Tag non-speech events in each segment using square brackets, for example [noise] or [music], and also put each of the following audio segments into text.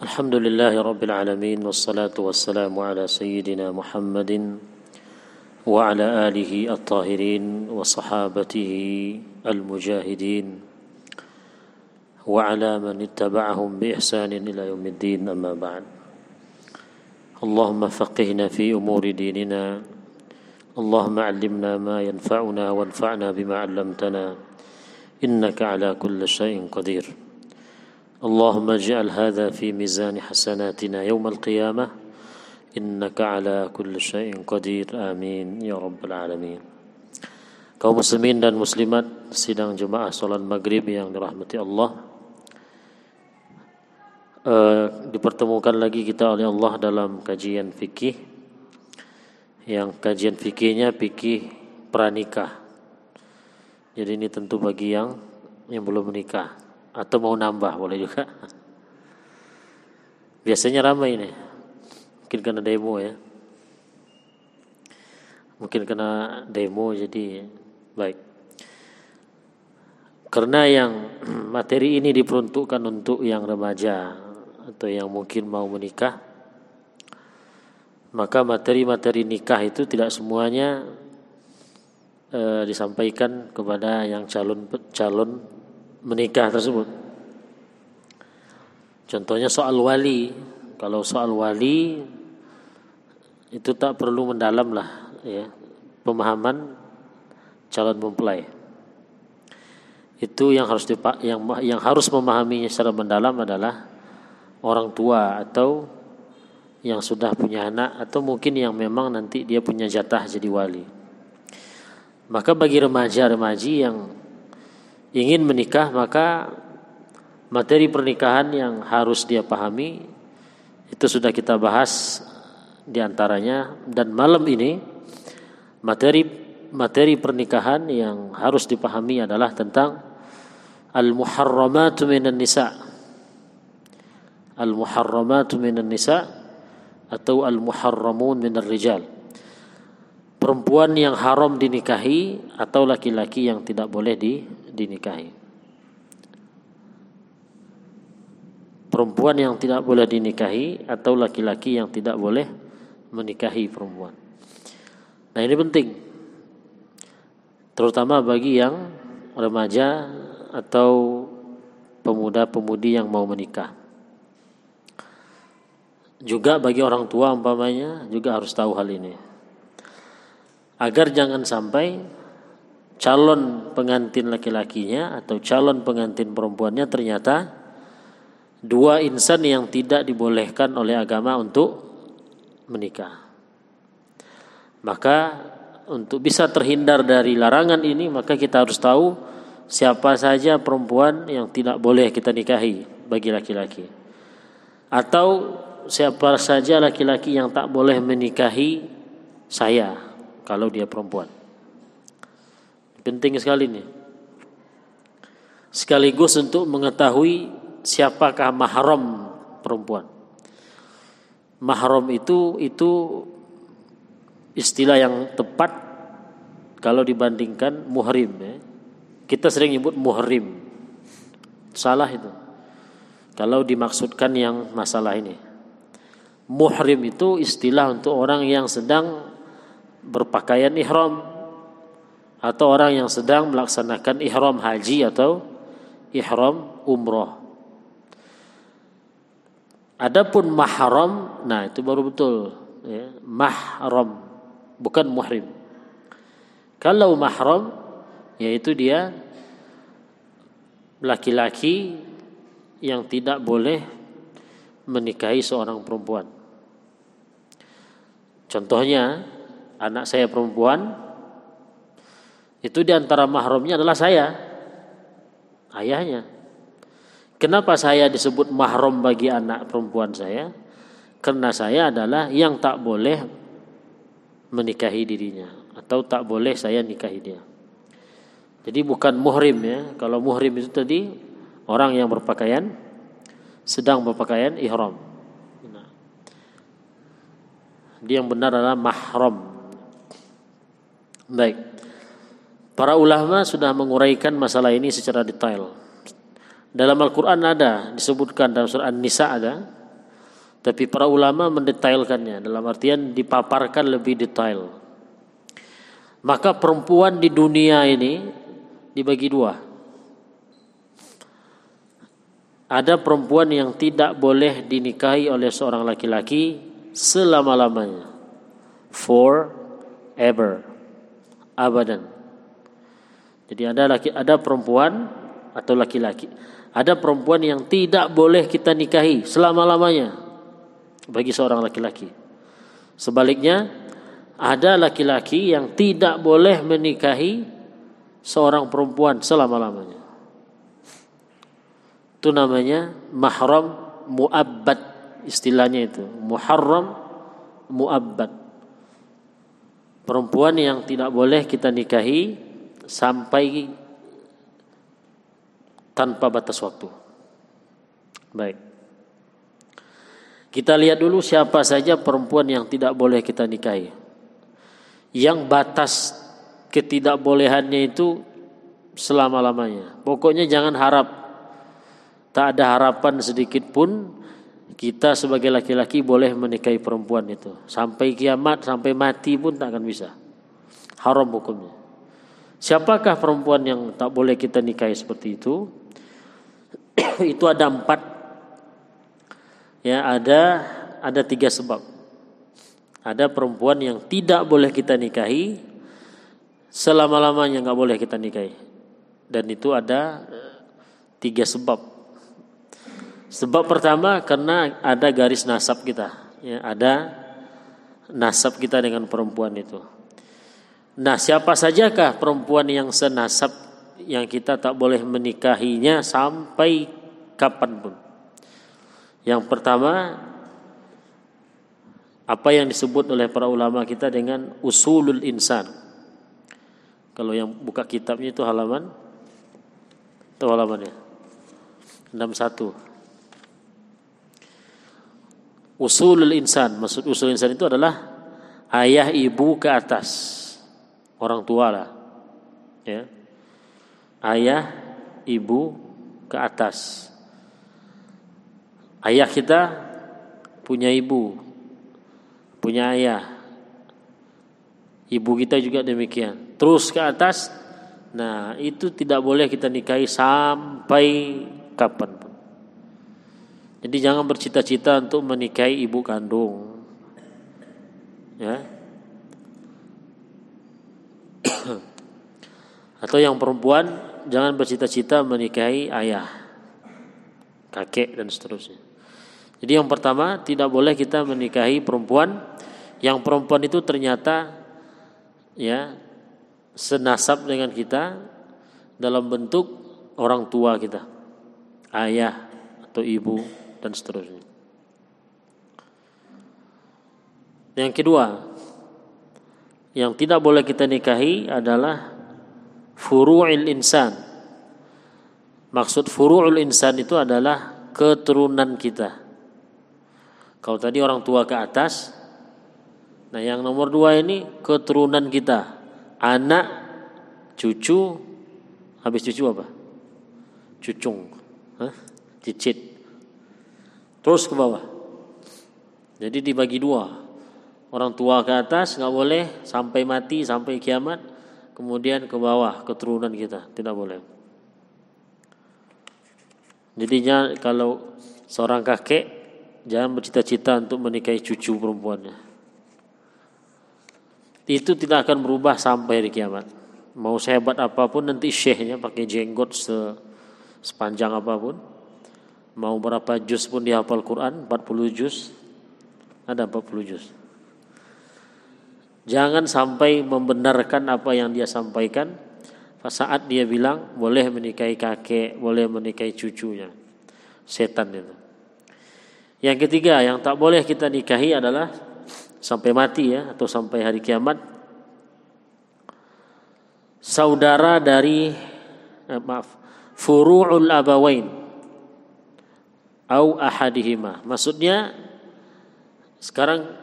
الحمد لله رب العالمين والصلاة والسلام على سيدنا محمد وعلى آله الطاهرين وصحابته المجاهدين وعلى من اتبعهم بإحسان إلى يوم الدين أما بعد. اللهم فقهنا في أمور ديننا اللهم علمنا ما ينفعنا وانفعنا بما علمتنا إنك على كل شيء قدير. اللهم اجعل هذا في ميزان حسناتنا يوم القيامة إنك على كل شيء قدير آمين يا رب العالمين kaum muslimin dan muslimat sidang jemaah salat maghrib yang dirahmati Allah uh, dipertemukan lagi kita oleh Allah dalam kajian fikih yang kajian fikihnya fikih pranikah jadi ini tentu bagi yang yang belum menikah atau mau nambah boleh juga. Biasanya ramai ini. Mungkin karena demo ya. Mungkin karena demo jadi baik. Karena yang [clears throat] materi ini diperuntukkan untuk yang remaja atau yang mungkin mau menikah, maka materi-materi nikah itu tidak semuanya e, disampaikan kepada yang calon calon menikah tersebut. Contohnya soal wali. Kalau soal wali itu tak perlu mendalam lah ya pemahaman calon mempelai. Itu yang harus dipak yang yang harus memahaminya secara mendalam adalah orang tua atau yang sudah punya anak atau mungkin yang memang nanti dia punya jatah jadi wali. Maka bagi remaja-remaji yang ingin menikah maka materi pernikahan yang harus dia pahami itu sudah kita bahas di antaranya. Dan malam ini materi materi pernikahan yang harus dipahami adalah tentang al-muharramatu minan nisa. Al-muharramatu minan nisa atau al-muharramun minar rijal. Perempuan yang haram dinikahi atau laki-laki yang tidak boleh di dinikahi. Perempuan yang tidak boleh dinikahi atau laki-laki yang tidak boleh menikahi perempuan. Nah ini penting. Terutama bagi yang remaja atau pemuda-pemudi yang mau menikah. Juga bagi orang tua umpamanya juga harus tahu hal ini. Agar jangan sampai calon pengantin laki-lakinya atau calon pengantin perempuannya ternyata dua insan yang tidak dibolehkan oleh agama untuk menikah. Maka untuk bisa terhindar dari larangan ini maka kita harus tahu siapa saja perempuan yang tidak boleh kita nikahi bagi laki-laki. Atau siapa saja laki-laki yang tak boleh menikahi saya kalau dia perempuan. Penting sekali ini. Sekaligus untuk mengetahui siapakah mahram perempuan. Mahram itu itu istilah yang tepat kalau dibandingkan muhrim ya. Kita sering nyebut muhrim. Salah itu. Kalau dimaksudkan yang masalah ini. Muhrim itu istilah untuk orang yang sedang berpakaian ihram atau orang yang sedang melaksanakan ihram haji atau ihram umroh. Adapun mahram, nah itu baru betul ya, mahram bukan muhrim. Kalau mahram yaitu dia laki-laki yang tidak boleh menikahi seorang perempuan. Contohnya anak saya perempuan itu di antara mahramnya adalah saya, ayahnya. Kenapa saya disebut mahram bagi anak perempuan saya? Karena saya adalah yang tak boleh menikahi dirinya atau tak boleh saya nikahi dia. Jadi bukan muhrim ya. Kalau muhrim itu tadi orang yang berpakaian sedang berpakaian ihram. Dia yang benar adalah mahram. Baik. Para ulama sudah menguraikan masalah ini secara detail. Dalam Al-Quran ada disebutkan dalam surah An-Nisa ada Tapi para ulama mendetailkannya dalam artian dipaparkan lebih detail. Maka perempuan di dunia ini dibagi dua. Ada perempuan yang tidak boleh dinikahi oleh seorang laki-laki selama-lamanya. Forever. Abadan. Jadi ada laki ada perempuan atau laki-laki. Ada perempuan yang tidak boleh kita nikahi selama-lamanya bagi seorang laki-laki. Sebaliknya, ada laki-laki yang tidak boleh menikahi seorang perempuan selama-lamanya. Itu namanya mahram muabbad istilahnya itu. Muharram muabbad. Perempuan yang tidak boleh kita nikahi sampai tanpa batas waktu. Baik. Kita lihat dulu siapa saja perempuan yang tidak boleh kita nikahi. Yang batas ketidakbolehannya itu selama-lamanya. Pokoknya jangan harap. Tak ada harapan sedikit pun kita sebagai laki-laki boleh menikahi perempuan itu. Sampai kiamat, sampai mati pun tak akan bisa. Haram hukumnya. Siapakah perempuan yang tak boleh kita nikahi seperti itu? [clears throat] itu ada empat ya ada ada tiga sebab. Ada perempuan yang tidak boleh kita nikahi selama lamanya nggak boleh kita nikahi dan itu ada eh, tiga sebab. Sebab pertama karena ada garis nasab kita, ya ada nasab kita dengan perempuan itu. Nah, siapa sajakah perempuan yang senasab yang kita tak boleh menikahinya sampai kapan pun? Yang pertama apa yang disebut oleh para ulama kita dengan usulul insan. Kalau yang buka kitabnya itu halaman itu halamannya 61. Usulul insan, maksud usul insan itu adalah ayah ibu ke atas. Orang tua lah. Ya. Ayah, ibu ke atas. Ayah kita punya ibu, punya ayah. Ibu kita juga demikian. Terus ke atas, nah itu tidak boleh kita nikahi sampai kapan pun. Jadi jangan bercita-cita untuk menikahi ibu kandung. Ya. Atau yang perempuan jangan bercita-cita menikahi ayah, kakek dan seterusnya. Jadi yang pertama tidak boleh kita menikahi perempuan yang perempuan itu ternyata ya senasab dengan kita dalam bentuk orang tua kita, ayah atau ibu dan seterusnya. Yang kedua, yang tidak boleh kita nikahi adalah furu'il insan. Maksud furu'ul insan itu adalah keturunan kita. Kalau tadi orang tua ke atas, nah yang nomor dua ini keturunan kita, anak, cucu, habis cucu apa? Cucung, Hah? cicit, terus ke bawah. Jadi dibagi dua, orang tua ke atas nggak boleh sampai mati sampai kiamat, kemudian ke bawah keturunan kita tidak boleh. Jadinya kalau seorang kakek Jangan bercita-cita untuk menikahi cucu perempuannya. Itu tidak akan berubah sampai di kiamat. Mau sehebat apa pun nanti syekhnya pakai jenggot se sepanjang apa pun. Mau berapa juz pun dihafal Quran, 40 juz. Ada 40 juz. Jangan sampai membenarkan apa yang dia sampaikan saat dia bilang boleh menikahi kakek, boleh menikahi cucunya. Setan itu. Yang ketiga yang tak boleh kita nikahi adalah sampai mati ya atau sampai hari kiamat saudara dari eh, maaf furu'ul abawain au ahadihima. Maksudnya sekarang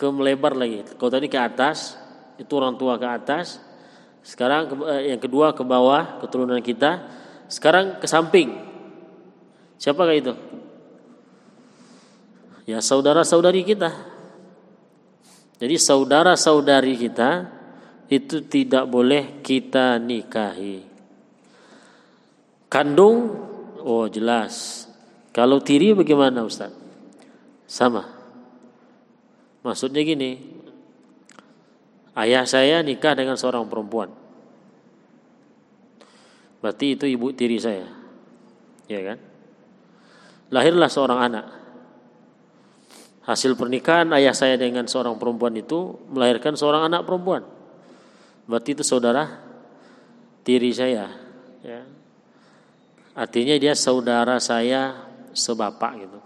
ke melebar lagi. Kalau tadi ke atas itu orang tua ke atas. Sekarang eh, yang kedua ke bawah keturunan kita. Sekarang ke samping. Siapakah itu? Ya saudara-saudari kita. Jadi saudara-saudari kita itu tidak boleh kita nikahi. Kandung, oh jelas. Kalau tiri bagaimana Ustaz? Sama. Maksudnya gini, ayah saya nikah dengan seorang perempuan. Berarti itu ibu tiri saya. Ya kan? Lahirlah seorang anak. Hasil pernikahan ayah saya dengan seorang perempuan itu melahirkan seorang anak perempuan. Berarti itu saudara tiri saya. Ya. Artinya dia saudara saya sebapak gitu.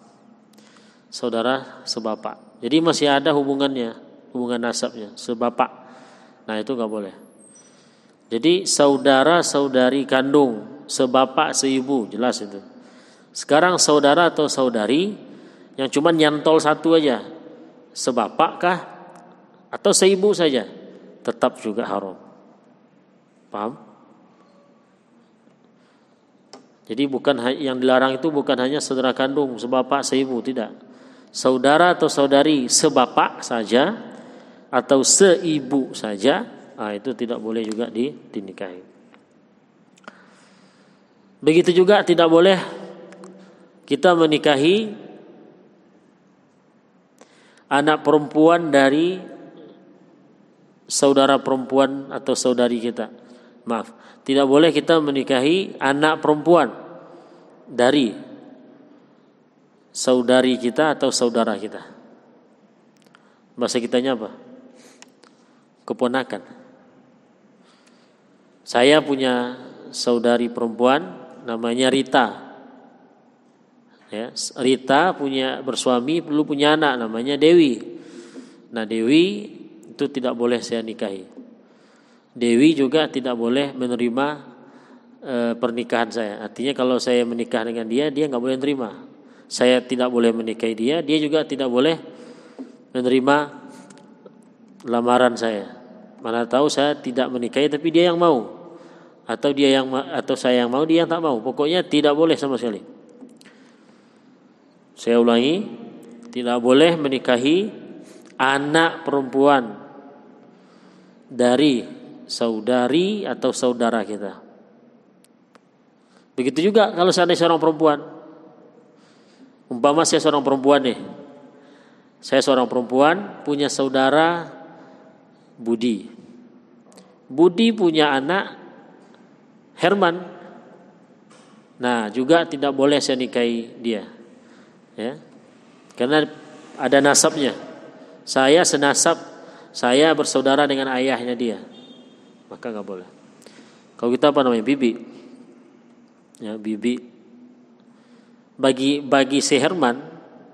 Saudara sebapak. Jadi masih ada hubungannya, hubungan nasabnya, sebapak. Nah itu nggak boleh. Jadi saudara saudari kandung, sebapak seibu, jelas itu. Sekarang saudara atau saudari yang cuma nyantol satu aja, sebapak kah atau seibu saja, tetap juga haram. Paham? Jadi bukan yang dilarang itu bukan hanya saudara kandung, sebapak, seibu, tidak. Saudara atau saudari sebapak saja atau seibu saja ah, itu tidak boleh juga dinikahi. Begitu juga tidak boleh kita menikahi anak perempuan dari saudara perempuan atau saudari kita. Maaf, tidak boleh kita menikahi anak perempuan dari saudari kita atau saudara kita. Bahasa kitanya apa? Keponakan. Saya punya saudari perempuan namanya Rita. Ya, Rita punya bersuami perlu punya anak namanya Dewi. Nah Dewi itu tidak boleh saya nikahi. Dewi juga tidak boleh menerima e, pernikahan saya. Artinya kalau saya menikah dengan dia, dia nggak boleh menerima. Saya tidak boleh menikahi dia, dia juga tidak boleh menerima lamaran saya. Mana tahu saya tidak menikahi tapi dia yang mau atau dia yang atau saya yang mau dia yang tak mau. Pokoknya tidak boleh sama sekali. Saya ulangi, tidak boleh menikahi anak perempuan dari saudari atau saudara kita. Begitu juga kalau saya seorang perempuan. Umpama saya seorang perempuan nih. Saya seorang perempuan punya saudara Budi. Budi punya anak Herman. Nah, juga tidak boleh saya nikahi dia. Ya. Karena ada nasabnya. Saya senasab, saya bersaudara dengan ayahnya dia. Maka nggak boleh. Kalau kita apa namanya? Bibi. Ya, bibi. Bagi bagi si Herman,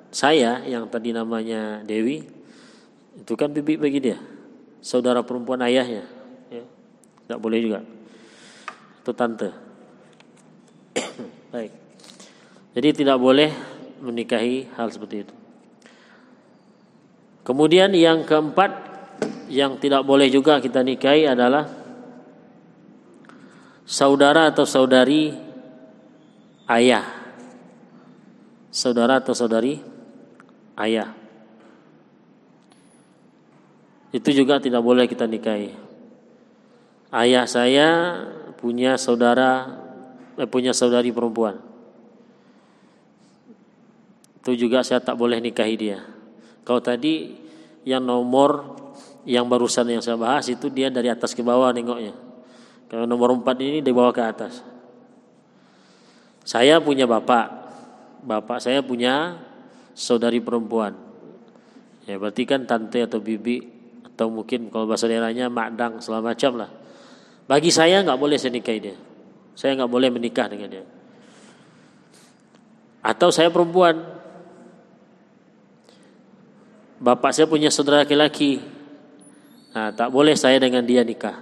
saya yang tadi namanya Dewi, itu kan bibi bagi dia saudara perempuan ayahnya. Ya. Boleh juga. Itu tante. [coughs] Baik. Jadi tidak boleh menikahi hal seperti itu. Kemudian yang keempat yang tidak boleh juga kita nikahi adalah saudara atau saudari ayah. Saudara atau saudari ayah. Itu juga tidak boleh kita nikahi. Ayah saya punya saudara eh, punya saudari perempuan. Itu juga saya tak boleh nikahi dia. Kalau tadi yang nomor yang barusan yang saya bahas itu dia dari atas ke bawah nengoknya. Kalau nomor empat ini dari bawah ke atas. Saya punya bapak. Bapak saya punya saudari perempuan. Ya berarti kan tante atau bibi atau mungkin kalau bahasa daerahnya makdang segala macam lah. Bagi saya nggak boleh saya nikahi dia. Saya nggak boleh menikah dengan dia. Atau saya perempuan. Bapak saya punya saudara laki-laki. Nah, tak boleh saya dengan dia nikah.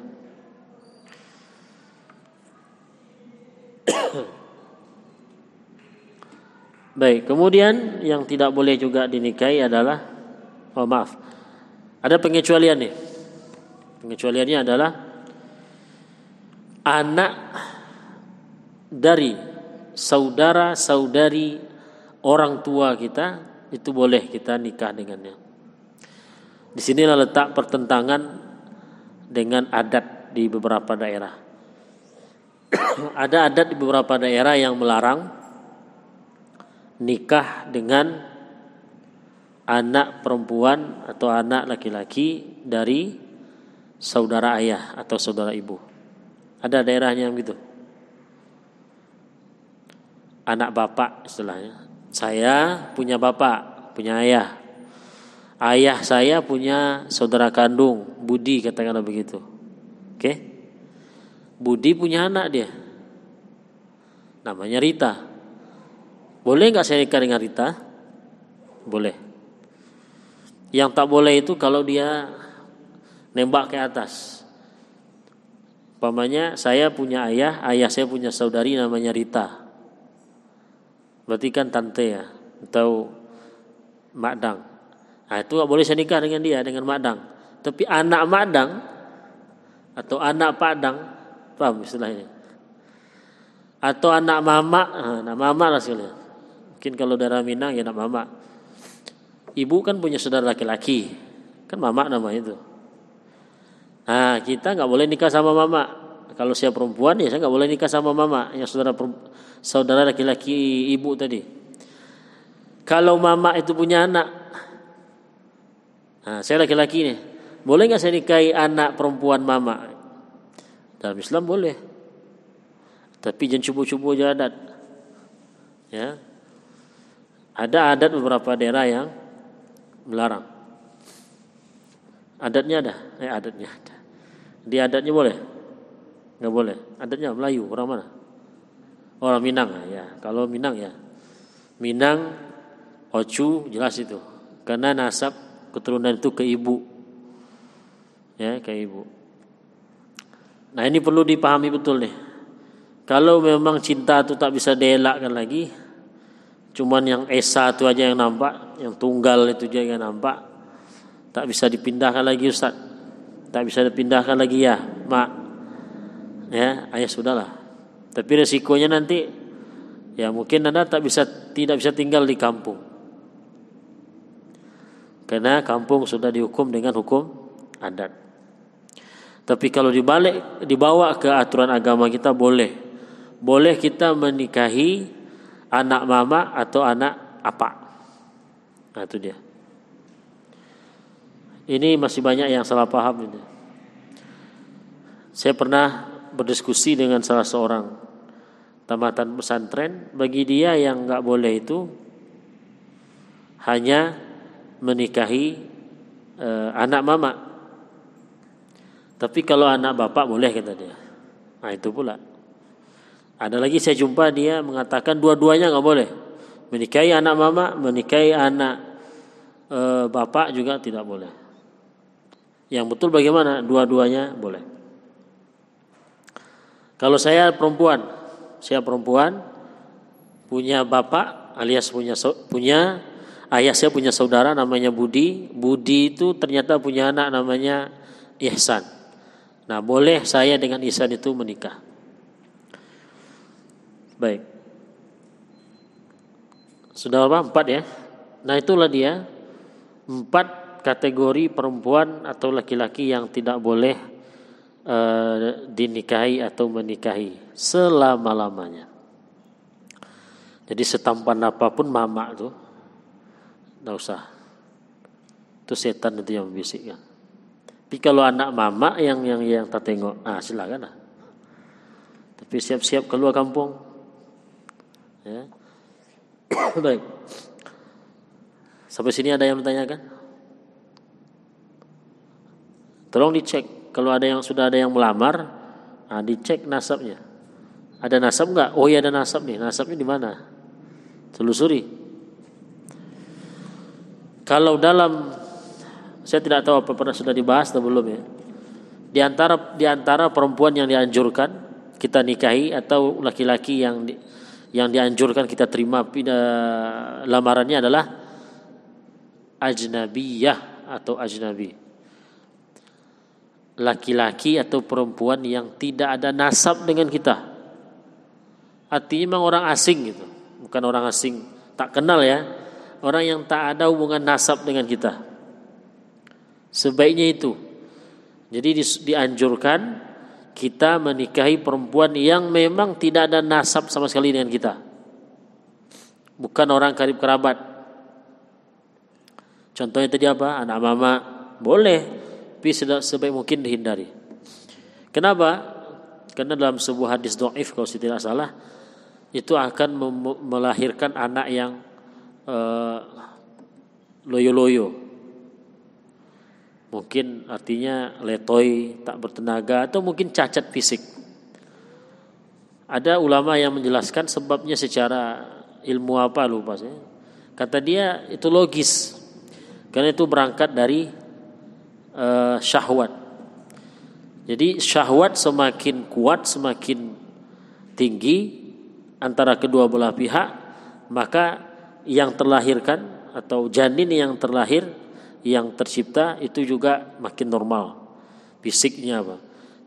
Baik, kemudian yang tidak boleh juga dinikahi adalah oh maaf, ada pengecualian nih. Pengecualiannya adalah anak dari saudara-saudari orang tua kita itu boleh kita nikah dengannya. Di sinilah letak pertentangan dengan adat di beberapa daerah. [coughs] Ada adat di beberapa daerah yang melarang nikah dengan anak perempuan atau anak laki-laki dari saudara ayah atau saudara ibu. Ada daerahnya yang gitu. Anak bapak istilahnya. Saya punya bapak, punya ayah. Ayah saya punya saudara kandung, Budi katakanlah begitu. Oke? Budi punya anak dia. Namanya Rita. Boleh nggak saya nikah dengan Rita? Boleh. Yang tak boleh itu kalau dia nembak ke atas. Pamannya saya punya ayah, ayah saya punya saudari namanya Rita. Berarti kan tante ya atau madang. Nah, itu gak boleh saya nikah dengan dia dengan madang. Tapi anak madang atau anak padang, paham istilahnya? Atau anak mama, nah, anak mama lah sekalian. Mungkin kalau darah Minang ya anak mama. Ibu kan punya saudara laki-laki, kan mama nama itu. Nah kita nggak boleh nikah sama mama. Kalau saya perempuan ya saya nggak boleh nikah sama mama yang saudara saudara laki-laki ibu tadi. Kalau mama itu punya anak, nah, saya laki-laki nih, boleh nggak saya nikahi anak perempuan mama? Dalam Islam boleh, tapi jangan cubu-cubu aja adat. Ya, ada adat beberapa daerah yang melarang. Adatnya ada, eh adatnya ada. Di adatnya boleh? Nggak boleh. Adatnya Melayu, orang mana? Orang Minang ya. Kalau Minang ya. Minang, Ocu jelas itu. Karena nasab keturunan itu ke ibu. Ya, ke ibu. Nah, ini perlu dipahami betul nih. Kalau memang cinta itu tak bisa dielakkan lagi, Cuman yang Esa itu aja yang nampak, yang tunggal itu aja yang nampak. Tak bisa dipindahkan lagi Ustaz. Tak bisa dipindahkan lagi ya, Mak. Ya, ayah sudahlah. Tapi resikonya nanti ya mungkin Anda tak bisa tidak bisa tinggal di kampung. Karena kampung sudah dihukum dengan hukum adat. Tapi kalau dibalik dibawa ke aturan agama kita boleh. Boleh kita menikahi anak mama atau anak apa. Nah itu dia. Ini masih banyak yang salah paham ini. Saya pernah berdiskusi dengan salah seorang tamatan pesantren. Bagi dia yang nggak boleh itu hanya menikahi eh, anak mama. Tapi kalau anak bapak boleh kata dia. Nah itu pula. Ada lagi saya jumpa dia mengatakan dua-duanya nggak boleh. Menikahi anak mama, menikahi anak e, bapak juga tidak boleh. Yang betul bagaimana? Dua-duanya boleh. Kalau saya perempuan, saya perempuan punya bapak alias punya punya ayah saya punya saudara namanya Budi. Budi itu ternyata punya anak namanya Ihsan. Nah, boleh saya dengan Ihsan itu menikah. Baik. Sudah apa? Empat ya. Nah itulah dia empat kategori perempuan atau laki-laki yang tidak boleh uh, dinikahi atau menikahi selama lamanya. Jadi setampan apa pun mama tuh, nggak usah. Itu setan itu yang membisikkan. Tapi kalau anak mama yang yang yang tak tengok, ah silakan lah. Tapi siap-siap keluar kampung, Ya. [coughs] Baik. Sampai sini ada yang bertanyakan? Tolong dicek kalau ada yang sudah ada yang melamar, nah dicek nasabnya. Ada nasab nggak? Oh iya ada nasab nih. Nasabnya di mana? Telusuri. Kalau dalam saya tidak tahu apa pernah sudah dibahas atau belum ya. Di antara di antara perempuan yang dianjurkan kita nikahi atau laki-laki yang di, yang dianjurkan kita terima lamarannya adalah ajnabiyah atau ajnabi. Laki-laki atau perempuan yang tidak ada nasab dengan kita. Artinya memang orang asing gitu. Bukan orang asing tak kenal ya. orang yang tak ada hubungan nasab dengan kita. Sebaiknya itu. Jadi dianjurkan kita menikahi perempuan yang memang tidak ada nasab sama sekali dengan kita. Bukan orang karib kerabat. Contohnya tadi apa? Anak mama boleh, tapi sebaik mungkin dihindari. Kenapa? Karena dalam sebuah hadis doif kalau saya tidak salah itu akan melahirkan anak yang uh, loyo-loyo. Mungkin artinya letoy, tak bertenaga atau mungkin cacat fisik. Ada ulama yang menjelaskan sebabnya secara ilmu apa lupa saya. Kata dia itu logis. Karena itu berangkat dari uh, syahwat. Jadi syahwat semakin kuat, semakin tinggi antara kedua belah pihak, maka yang terlahirkan atau janin yang terlahir yang tercipta itu juga makin normal fisiknya apa.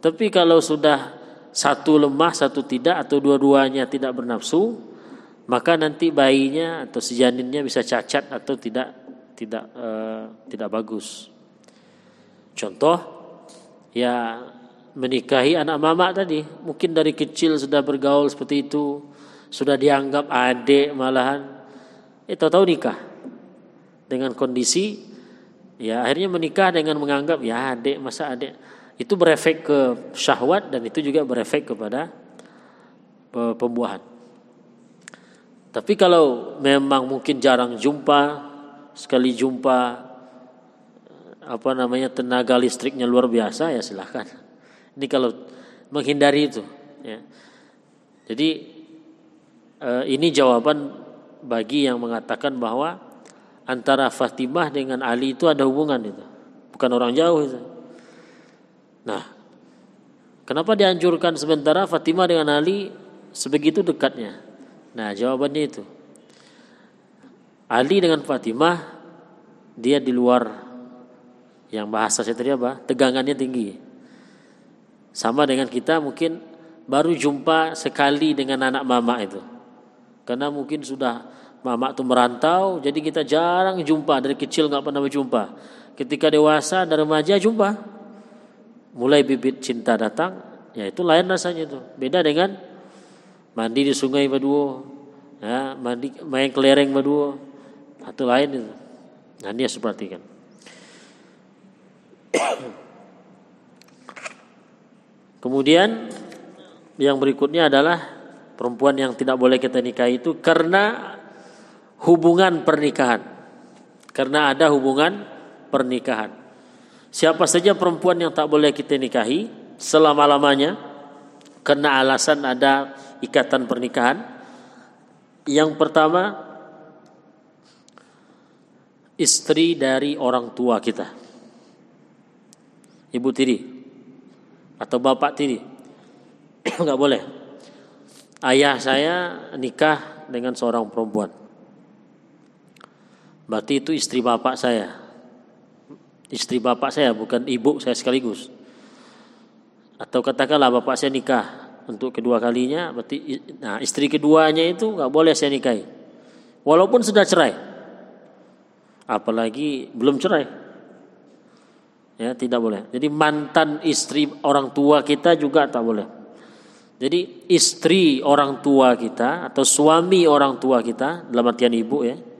Tapi kalau sudah satu lemah, satu tidak atau dua-duanya tidak bernafsu, maka nanti bayinya atau si janinnya bisa cacat atau tidak tidak uh, tidak bagus. Contoh ya menikahi anak mama tadi mungkin dari kecil sudah bergaul seperti itu sudah dianggap adik malahan itu eh, tahu nikah dengan kondisi ya akhirnya menikah dengan menganggap ya adik masa adik itu berefek ke syahwat dan itu juga berefek kepada pembuahan tapi kalau memang mungkin jarang jumpa sekali jumpa apa namanya tenaga listriknya luar biasa ya silahkan. [laughs] Ini kalau menghindari itu. Ya. Jadi eh, ini jawaban bagi yang mengatakan bahwa antara Fatimah dengan Ali itu ada hubungan itu, bukan orang jauh itu. Nah, kenapa dianjurkan sementara Fatimah dengan Ali sebegitu dekatnya? Nah, jawabannya itu. Ali dengan Fatimah dia di luar yang bahasa saya tadi apa? Tegangannya tinggi. Sama dengan kita mungkin baru jumpa sekali dengan anak mama itu. Karena mungkin sudah mama itu merantau, jadi kita jarang jumpa dari kecil nggak pernah berjumpa. Ketika dewasa dan remaja jumpa, mulai bibit cinta datang, ya itu lain rasanya itu. Beda dengan mandi di sungai berdua, ya, mandi main kelereng berdua, itu lain itu. Nah ini ya seperti kan. Kemudian yang berikutnya adalah perempuan yang tidak boleh kita nikahi itu karena hubungan pernikahan. Karena ada hubungan pernikahan. Siapa saja perempuan yang tak boleh kita nikahi selama-lamanya karena alasan ada ikatan pernikahan. Yang pertama istri dari orang tua kita ibu tiri atau bapak tiri. [clears throat] nggak boleh. Ayah saya nikah dengan seorang perempuan. Berarti itu istri bapak saya. Istri bapak saya bukan ibu saya sekaligus. Atau katakanlah bapak saya nikah untuk kedua kalinya, berarti nah istri keduanya itu nggak boleh saya nikahi. Walaupun sudah cerai. Apalagi belum cerai ya tidak boleh. Jadi mantan istri orang tua kita juga tak boleh. Jadi istri orang tua kita atau suami orang tua kita dalam artian ibu ya.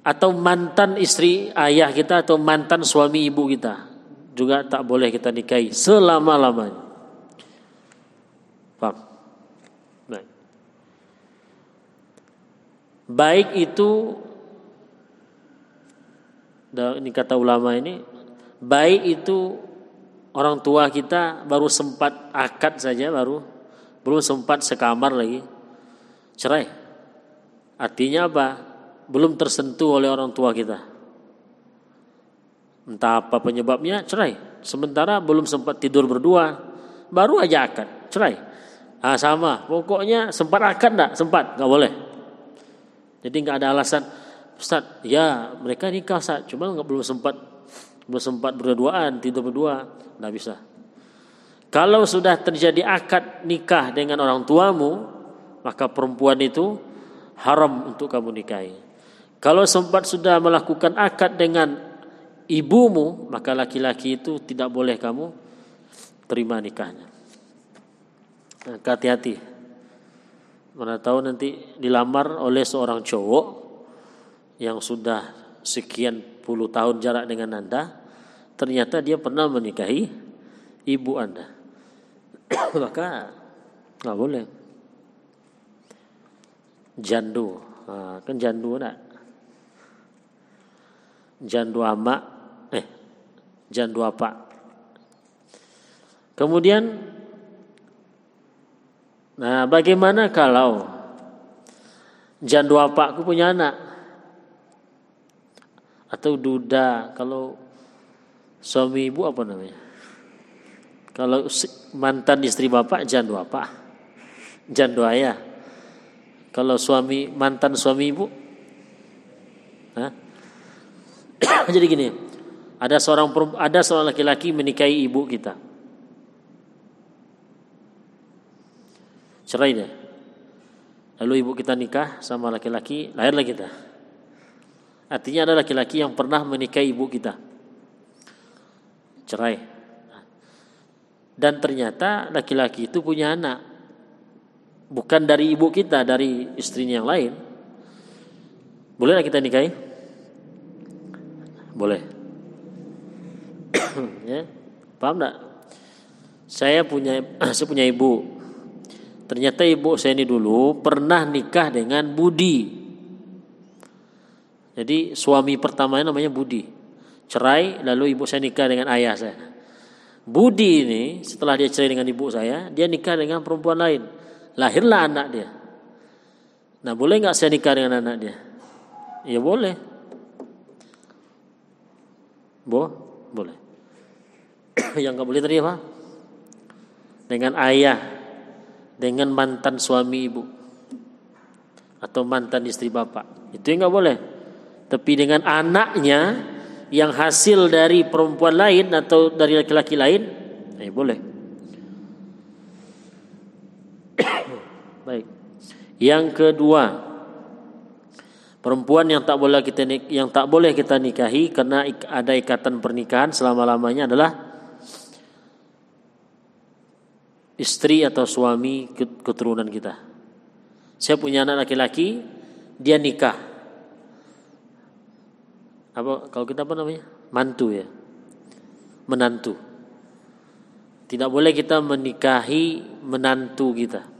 Atau mantan istri ayah kita atau mantan suami ibu kita juga tak boleh kita nikahi selama-lamanya. Paham? Baik. Baik itu ini kata ulama ini baik itu orang tua kita baru sempat akad saja baru belum sempat sekamar lagi cerai artinya apa belum tersentuh oleh orang tua kita. Entah apa penyebabnya cerai. Sementara belum sempat tidur berdua baru aja akad cerai. Ah sama. Pokoknya sempat akad enggak sempat. Nggak boleh. Jadi nggak ada alasan Ustaz, ya mereka nikah Ustaz, cuma nggak belum sempat belum sempat berduaan, tidur berdua, nggak bisa. Kalau sudah terjadi akad nikah dengan orang tuamu, maka perempuan itu haram untuk kamu nikahi. Kalau sempat sudah melakukan akad dengan ibumu, maka laki-laki itu tidak boleh kamu terima nikahnya. Hati-hati. Mana tahu nanti dilamar oleh seorang cowok yang sudah sekian puluh tahun jarak dengan Anda, ternyata dia pernah menikahi ibu Anda. [coughs] Maka nggak boleh. Jandu, nah, kan jandu nak. Jandu ama, eh, jandu apa? Kemudian Nah, bagaimana kalau jandu apa aku punya anak? Atau duda kalau suami ibu apa namanya? Kalau mantan istri bapak jandu apa? Jandu ayah. Kalau suami mantan suami ibu? [coughs] Jadi gini, ada seorang ada seorang laki-laki menikahi ibu kita. cerai dia. Lalu ibu kita nikah sama laki-laki, lahirlah kita. Artinya ada laki-laki yang pernah menikahi ibu kita. Cerai. Dan ternyata laki-laki itu punya anak. Bukan dari ibu kita, dari istrinya yang lain. Bolehlah kita nikahi? Boleh. [coughs] ya, paham enggak? Saya punya [coughs] saya punya ibu, Ternyata ibu saya ini dulu pernah nikah dengan Budi. Jadi suami pertamanya namanya Budi. Cerai lalu ibu saya nikah dengan ayah saya. Budi ini setelah dia cerai dengan ibu saya, dia nikah dengan perempuan lain. Lahirlah anak dia. Nah boleh nggak saya nikah dengan anak dia? Ya boleh. Bo, boleh. [clears throat] Yang nggak boleh tadi apa? Dengan ayah dengan mantan suami ibu atau mantan istri bapak. Itu yang nggak boleh. Tapi dengan anaknya yang hasil dari perempuan lain atau dari laki-laki lain, eh boleh. [clears throat] Baik. Yang kedua, perempuan yang tak boleh kita yang tak boleh kita nikahi karena ada ikatan pernikahan selama-lamanya adalah istri atau suami keturunan kita. Saya punya anak laki-laki, dia nikah. Apa kalau kita apa namanya? Mantu ya. Menantu. Tidak boleh kita menikahi menantu kita.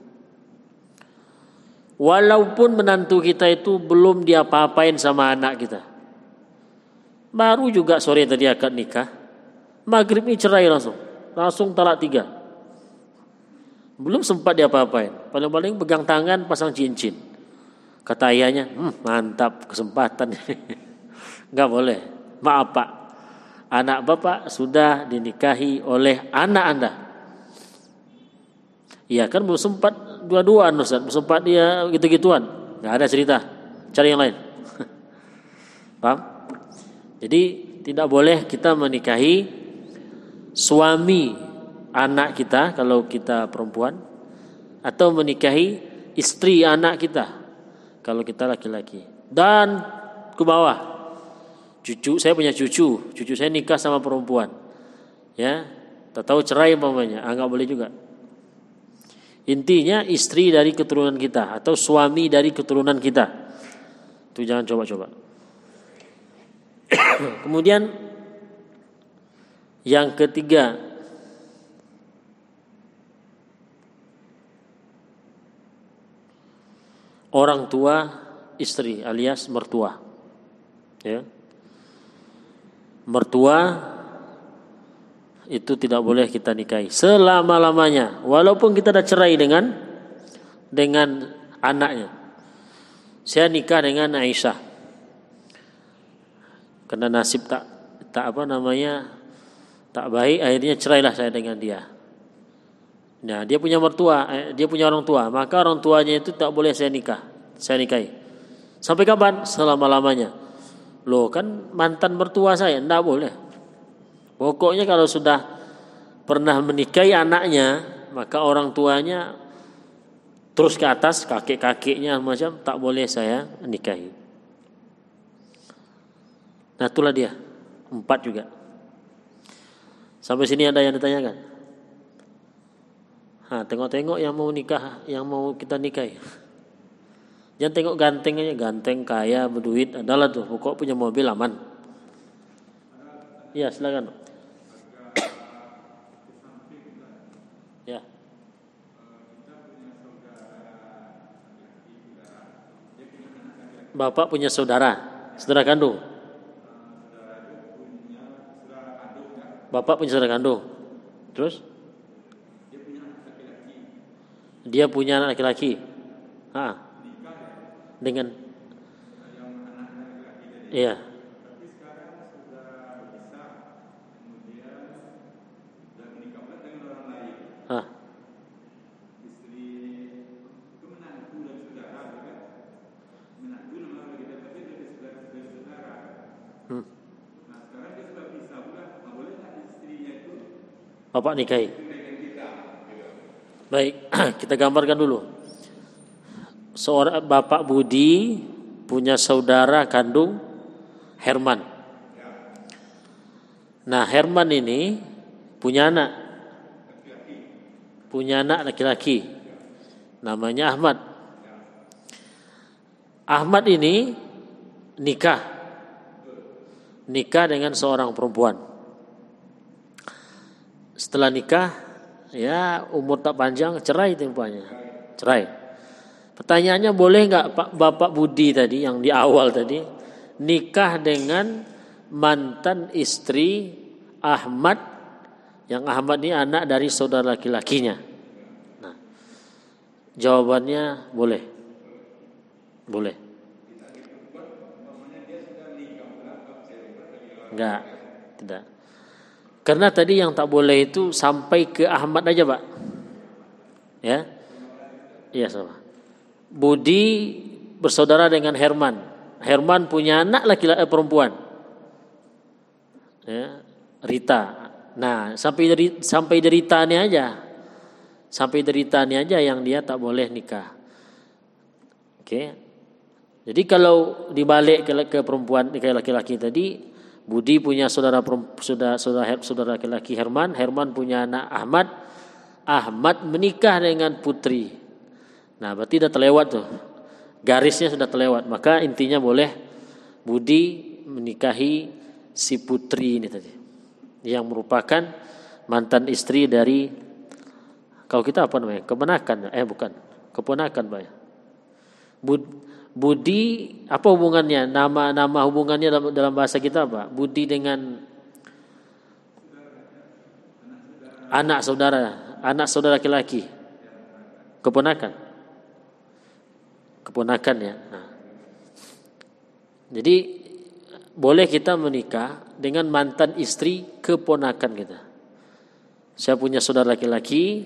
Walaupun menantu kita itu belum dia apa-apain sama anak kita. Baru juga sore tadi akad nikah. Maghrib ini cerai langsung. Langsung talak tiga. Belum sempat dia apa-apain. Paling-paling pegang tangan, pasang cincin. Kata ayahnya, hm, mantap kesempatan. [laughs] Gak boleh. Maaf pak, anak bapak sudah dinikahi oleh anak anda. Iya kan belum sempat dua-duaan Ustaz. Sempat dia gitu-gituan. Gak ada cerita. Cari yang lain. [laughs] Paham? Jadi tidak boleh kita menikahi suami anak kita kalau kita perempuan atau menikahi istri anak kita kalau kita laki-laki dan ke bawah cucu saya punya cucu cucu saya nikah sama perempuan ya tak tahu cerai umpamanya ah, boleh juga intinya istri dari keturunan kita atau suami dari keturunan kita itu jangan coba-coba [coughs] kemudian yang ketiga orang tua istri alias mertua. Ya. Mertua itu tidak boleh kita nikahi selama-lamanya walaupun kita sudah cerai dengan dengan anaknya. Saya nikah dengan Aisyah. Karena nasib tak tak apa namanya tak baik akhirnya cerailah saya dengan dia. Nah, dia punya mertua, eh, dia punya orang tua, maka orang tuanya itu tak boleh saya nikah, saya nikahi. Sampai kapan? Selama-lamanya. Loh, kan mantan mertua saya, tidak boleh. Pokoknya kalau sudah pernah menikahi anaknya, maka orang tuanya terus ke atas, kakek-kakeknya macam tak boleh saya nikahi. Nah itulah dia. Empat juga. Sampai sini ada yang ditanyakan? Nah, tengok-tengok yang mau nikah, yang mau kita nikahi. Jangan tengok ganteng aja, ganteng, kaya, berduit, adalah tuh. Pokok punya mobil aman. Ya, silakan. ya. Bapak punya saudara, saudara kandung. Bapak punya saudara kandung. Terus? Dia punya anak laki-laki. Ah. Dengan Iya. Ah. Hmm. Bapak nikahi. Baik, [clears throat] kita gambarkan dulu. Seorang Bapak Budi punya saudara kandung Herman. Nah, Herman ini punya anak. Punya anak laki-laki. Namanya Ahmad. Ahmad ini nikah. Nikah dengan seorang perempuan. Setelah nikah, ya umur tak panjang, cerai tempatnya. Cerai. Pertanyaannya boleh nggak Pak Bapak Budi tadi yang di awal tadi nikah dengan mantan istri Ahmad yang Ahmad ini anak dari saudara laki-lakinya. Nah, jawabannya boleh. Boleh. Enggak, tidak. Karena tadi yang tak boleh itu sampai ke Ahmad aja, Pak. Ya. Iya, sama. Budi bersaudara dengan Herman. Herman punya anak laki-laki eh, perempuan. Ya, Rita. Nah, sampai dari sampai deritanya aja. Sampai deritanya aja yang dia tak boleh nikah. Oke. Jadi kalau dibalik ke, ke perempuan ke laki-laki tadi, Budi punya saudara saudara saudara saudara laki-laki Herman, Herman punya anak Ahmad, Ahmad menikah dengan putri. Nah, berarti sudah terlewat tuh. Garisnya sudah terlewat. Maka intinya boleh Budi menikahi si putri ini tadi. Yang merupakan mantan istri dari kalau kita apa namanya? Kemenakan. Eh bukan. Keponakan, Pak. Budi apa hubungannya? Nama-nama hubungannya dalam, dalam bahasa kita apa? Budi dengan anak saudara, anak saudara laki-laki. Keponakan. Keponakan ya. Nah. Jadi boleh kita menikah dengan mantan istri keponakan kita. Saya punya saudara laki-laki,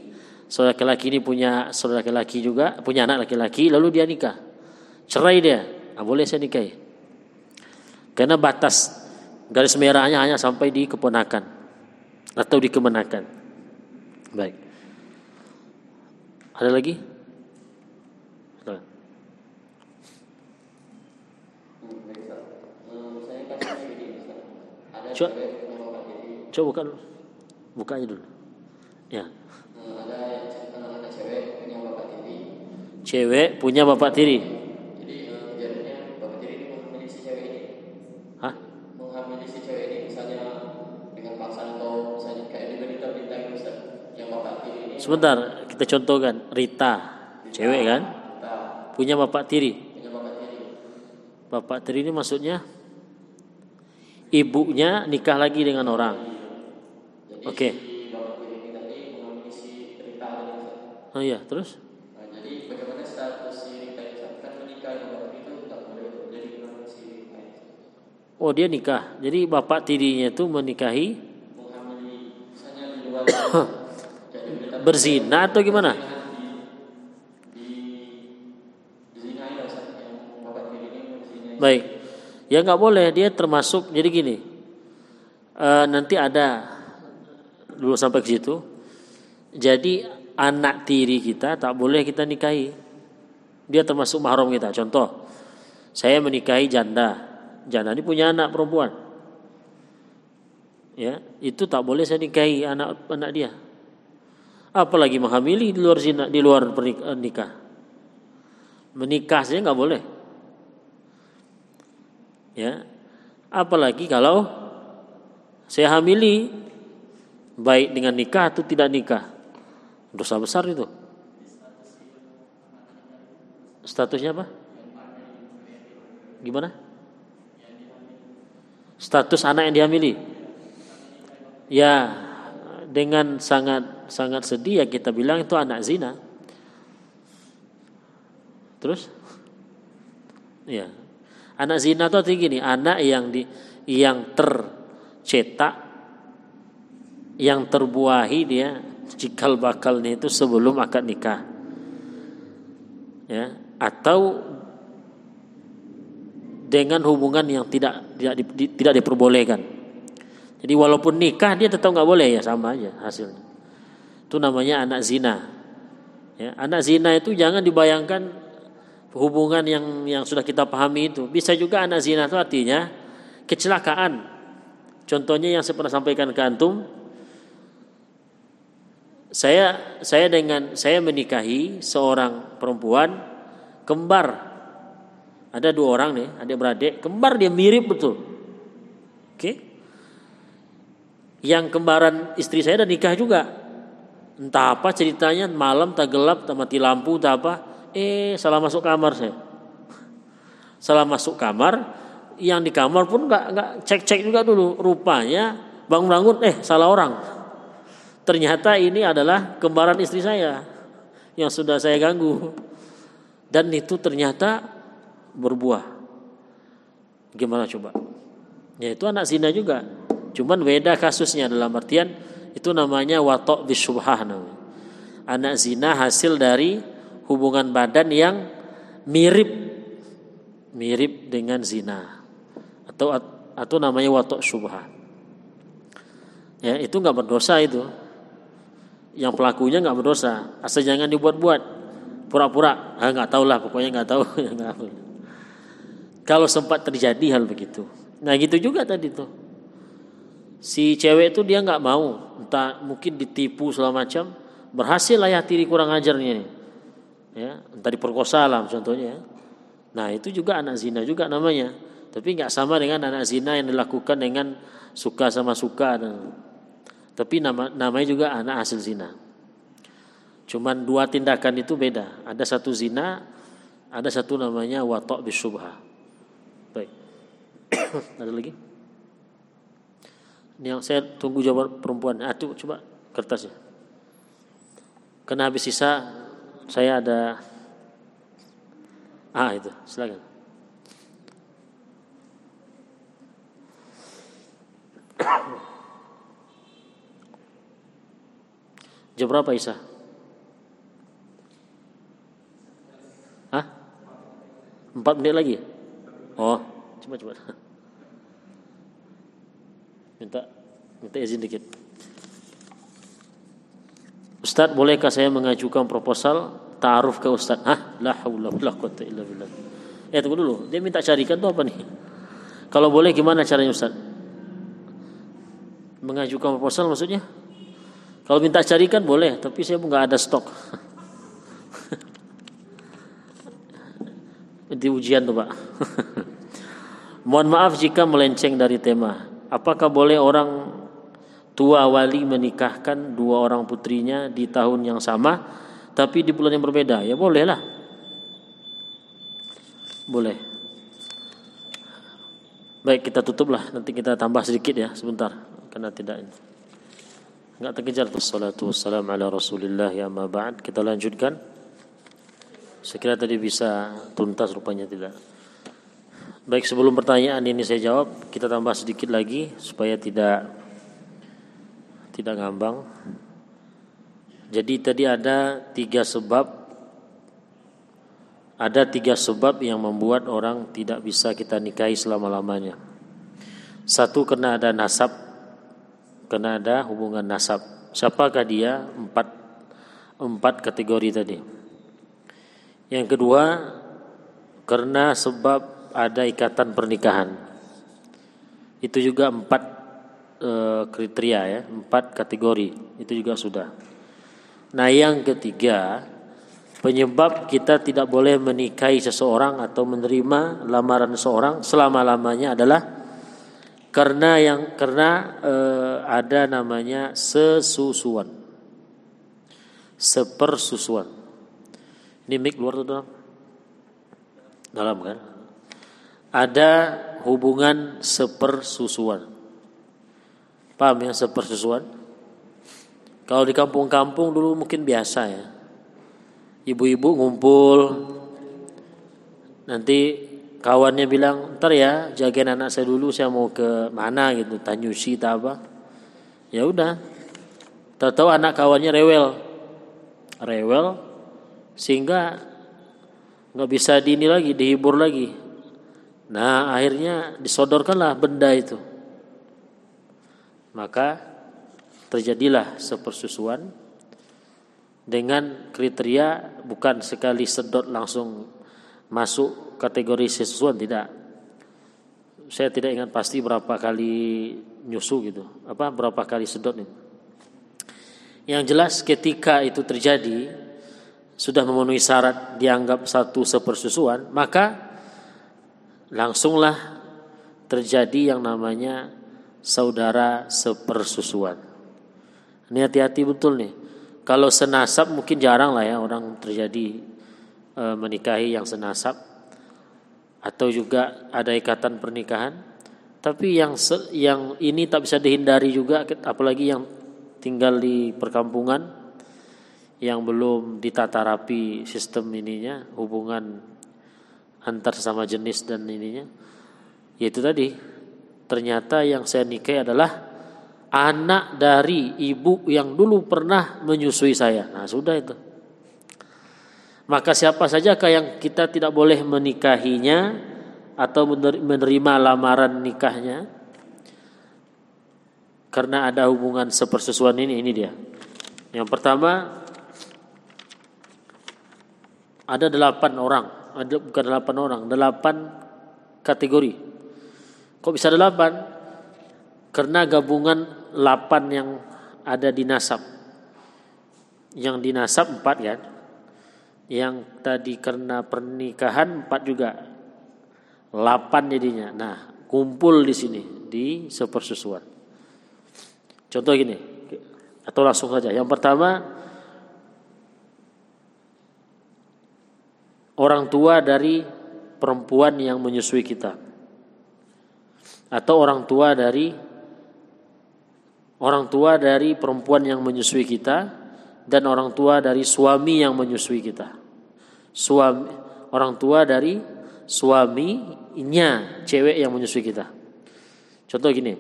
saudara laki-laki ini punya saudara laki-laki juga, punya anak laki-laki, lalu dia nikah cerai dia, nah, boleh saya nikahi. Karena batas garis merahnya hanya sampai di keponakan atau di kemenakan. Baik. Ada lagi? Coba, coba buka dulu. Buka aja dulu. Ya. Cewek punya bapak tiri. Sebentar, kita contohkan Rita, cewek kan? Punya bapak tiri. Bapak tiri ini maksudnya ibunya nikah lagi dengan orang. Oke. Okay. Oh iya, terus? Oh dia nikah. Jadi bapak tirinya itu menikahi [coughs] berzina atau gimana? Baik, ya nggak boleh dia termasuk jadi gini. E, nanti ada dulu sampai ke situ. Jadi anak tiri kita tak boleh kita nikahi. Dia termasuk mahram kita. Contoh, saya menikahi janda. Janda ini punya anak perempuan. ya itu tak boleh saya nikahi anak anak dia apalagi menghamili di luar zina di luar nikah. Menikah saja nggak boleh. Ya. Apalagi kalau saya hamili baik dengan nikah atau tidak nikah. Dosa besar itu. Statusnya apa? Gimana? Status anak yang dihamili. Ya dengan sangat sangat sedih ya kita bilang itu anak zina. Terus? Ya. Anak zina itu artinya gini, anak yang di yang tercetak yang terbuahi dia cikal bakalnya itu sebelum akad nikah. Ya, atau dengan hubungan yang tidak tidak tidak diperbolehkan. Jadi walaupun nikah dia tetap nggak boleh ya sama aja hasilnya. Itu namanya anak zina. Ya, anak zina itu jangan dibayangkan hubungan yang yang sudah kita pahami itu. Bisa juga anak zina itu artinya kecelakaan. Contohnya yang saya pernah sampaikan ke antum, saya saya dengan saya menikahi seorang perempuan kembar. Ada dua orang nih, adik beradik, kembar dia mirip betul. Oke? Okay? Yang kembaran istri saya dan nikah juga. Entah apa ceritanya malam tak gelap tak mati lampu tak apa. Eh salah masuk kamar saya. [laughs] Salah masuk kamar, yang di kamar pun nggak nggak cek cek juga dulu. Rupanya bangun bangun eh salah orang. Ternyata ini adalah kembaran istri saya yang sudah saya ganggu. Dan itu ternyata berbuah. Gimana coba? Ya itu anak zina juga. Cuman beda kasusnya dalam artian itu namanya watok bisyubhah namanya. Anak zina hasil dari hubungan badan yang mirip mirip dengan zina atau atau namanya watok syubhah. Ya, itu nggak berdosa itu. Yang pelakunya nggak berdosa, asal jangan dibuat-buat. Pura-pura, ah nggak tahu lah, pokoknya nggak tahu. [laughs] Kalau sempat terjadi hal begitu. Nah gitu juga tadi tuh si cewek itu dia nggak mau entah mungkin ditipu segala macam berhasil lah ya tiri kurang ajarnya nih. Ya entah diperkosa lah contohnya. Ya. nah itu juga anak zina juga namanya. Tapi nggak sama dengan anak zina yang dilakukan dengan suka sama suka. Dan tapi nama namanya juga anak hasil zina. Cuman dua tindakan itu beda. Ada satu zina ada satu namanya watok bisubha baik. [coughs] Ada lagi ini yang saya tunggu jawaban perempuan. Ah, itu coba kertasnya. Karena habis sisa saya ada Ah, itu. Silakan. [coughs] Jam berapa Isa? Hah? Empat menit lagi? Oh, coba. [laughs] Minta minta izin dikit. Ustaz, bolehkah saya mengajukan proposal taaruf ke Ustaz? Hah? La haula wala quwata illa billah. Eh tunggu dulu, dia minta carikan tuh apa nih? Kalau boleh gimana caranya Ustaz? Mengajukan proposal maksudnya? Kalau minta carikan boleh, tapi saya nggak ada stok. [laughs] Di ujian tuh Pak. [laughs] Mohon maaf jika melenceng dari tema. Apakah boleh orang tua wali menikahkan dua orang putrinya di tahun yang sama tapi di bulan yang berbeda? Ya bolehlah. Boleh. Baik kita tutuplah nanti kita tambah sedikit ya sebentar karena tidak enggak terkejar Wassalatu wassalamu ala Rasulillah ya ma. Kita lanjutkan. Sekira tadi bisa tuntas rupanya tidak. Baik sebelum pertanyaan ini saya jawab, kita tambah sedikit lagi supaya tidak tidak ngambang. Jadi tadi ada tiga sebab, ada tiga sebab yang membuat orang tidak bisa kita nikahi selama lamanya. Satu karena ada nasab, karena ada hubungan nasab. Siapakah dia? Empat empat kategori tadi. Yang kedua karena sebab ada ikatan pernikahan. Itu juga empat e, kriteria ya, empat kategori itu juga sudah. Nah yang ketiga penyebab kita tidak boleh menikahi seseorang atau menerima lamaran seseorang selama lamanya adalah karena yang karena e, ada namanya sesusuan, sepersusuan. Ini mik luar atau dalam? Dalam kan? Ada hubungan sepersusuan. Paham ya sepersusuan? Kalau di kampung-kampung dulu mungkin biasa ya. Ibu-ibu ngumpul. Nanti kawannya bilang, ntar ya jagain anak saya dulu, saya mau ke mana gitu, tanyusi tak apa. Ya udah. Tahu-tahu anak kawannya rewel. Rewel sehingga nggak bisa dini lagi, dihibur lagi. Nah, akhirnya disodorkanlah benda itu. Maka terjadilah sepersusuan dengan kriteria bukan sekali sedot langsung masuk kategori sesusuan tidak. Saya tidak ingat pasti berapa kali nyusu gitu. Apa berapa kali sedot itu. Yang jelas ketika itu terjadi sudah memenuhi syarat dianggap satu sepersusuan maka langsunglah terjadi yang namanya saudara sepersusuan ini hati-hati betul nih. Kalau senasab mungkin jarang lah ya orang terjadi e, menikahi yang senasab atau juga ada ikatan pernikahan. Tapi yang yang ini tak bisa dihindari juga apalagi yang tinggal di perkampungan yang belum ditata rapi sistem ininya hubungan antar sama jenis dan ininya yaitu tadi ternyata yang saya nikahi adalah anak dari ibu yang dulu pernah menyusui saya. Nah, sudah itu. Maka siapa sajakah yang kita tidak boleh menikahinya atau menerima lamaran nikahnya karena ada hubungan sepersesuan ini ini dia. Yang pertama ada delapan orang, ada bukan delapan orang, delapan kategori. Kok bisa delapan? Karena gabungan 8 yang ada di nasab. Yang di nasab 4 kan? Yang tadi karena pernikahan 4 juga. 8 jadinya. Nah, kumpul di sini di sepersusuan. Contoh gini, atau langsung saja. Yang pertama orang tua dari perempuan yang menyusui kita. Atau orang tua dari orang tua dari perempuan yang menyusui kita dan orang tua dari suami yang menyusui kita. Suami orang tua dari suaminya cewek yang menyusui kita. Contoh gini,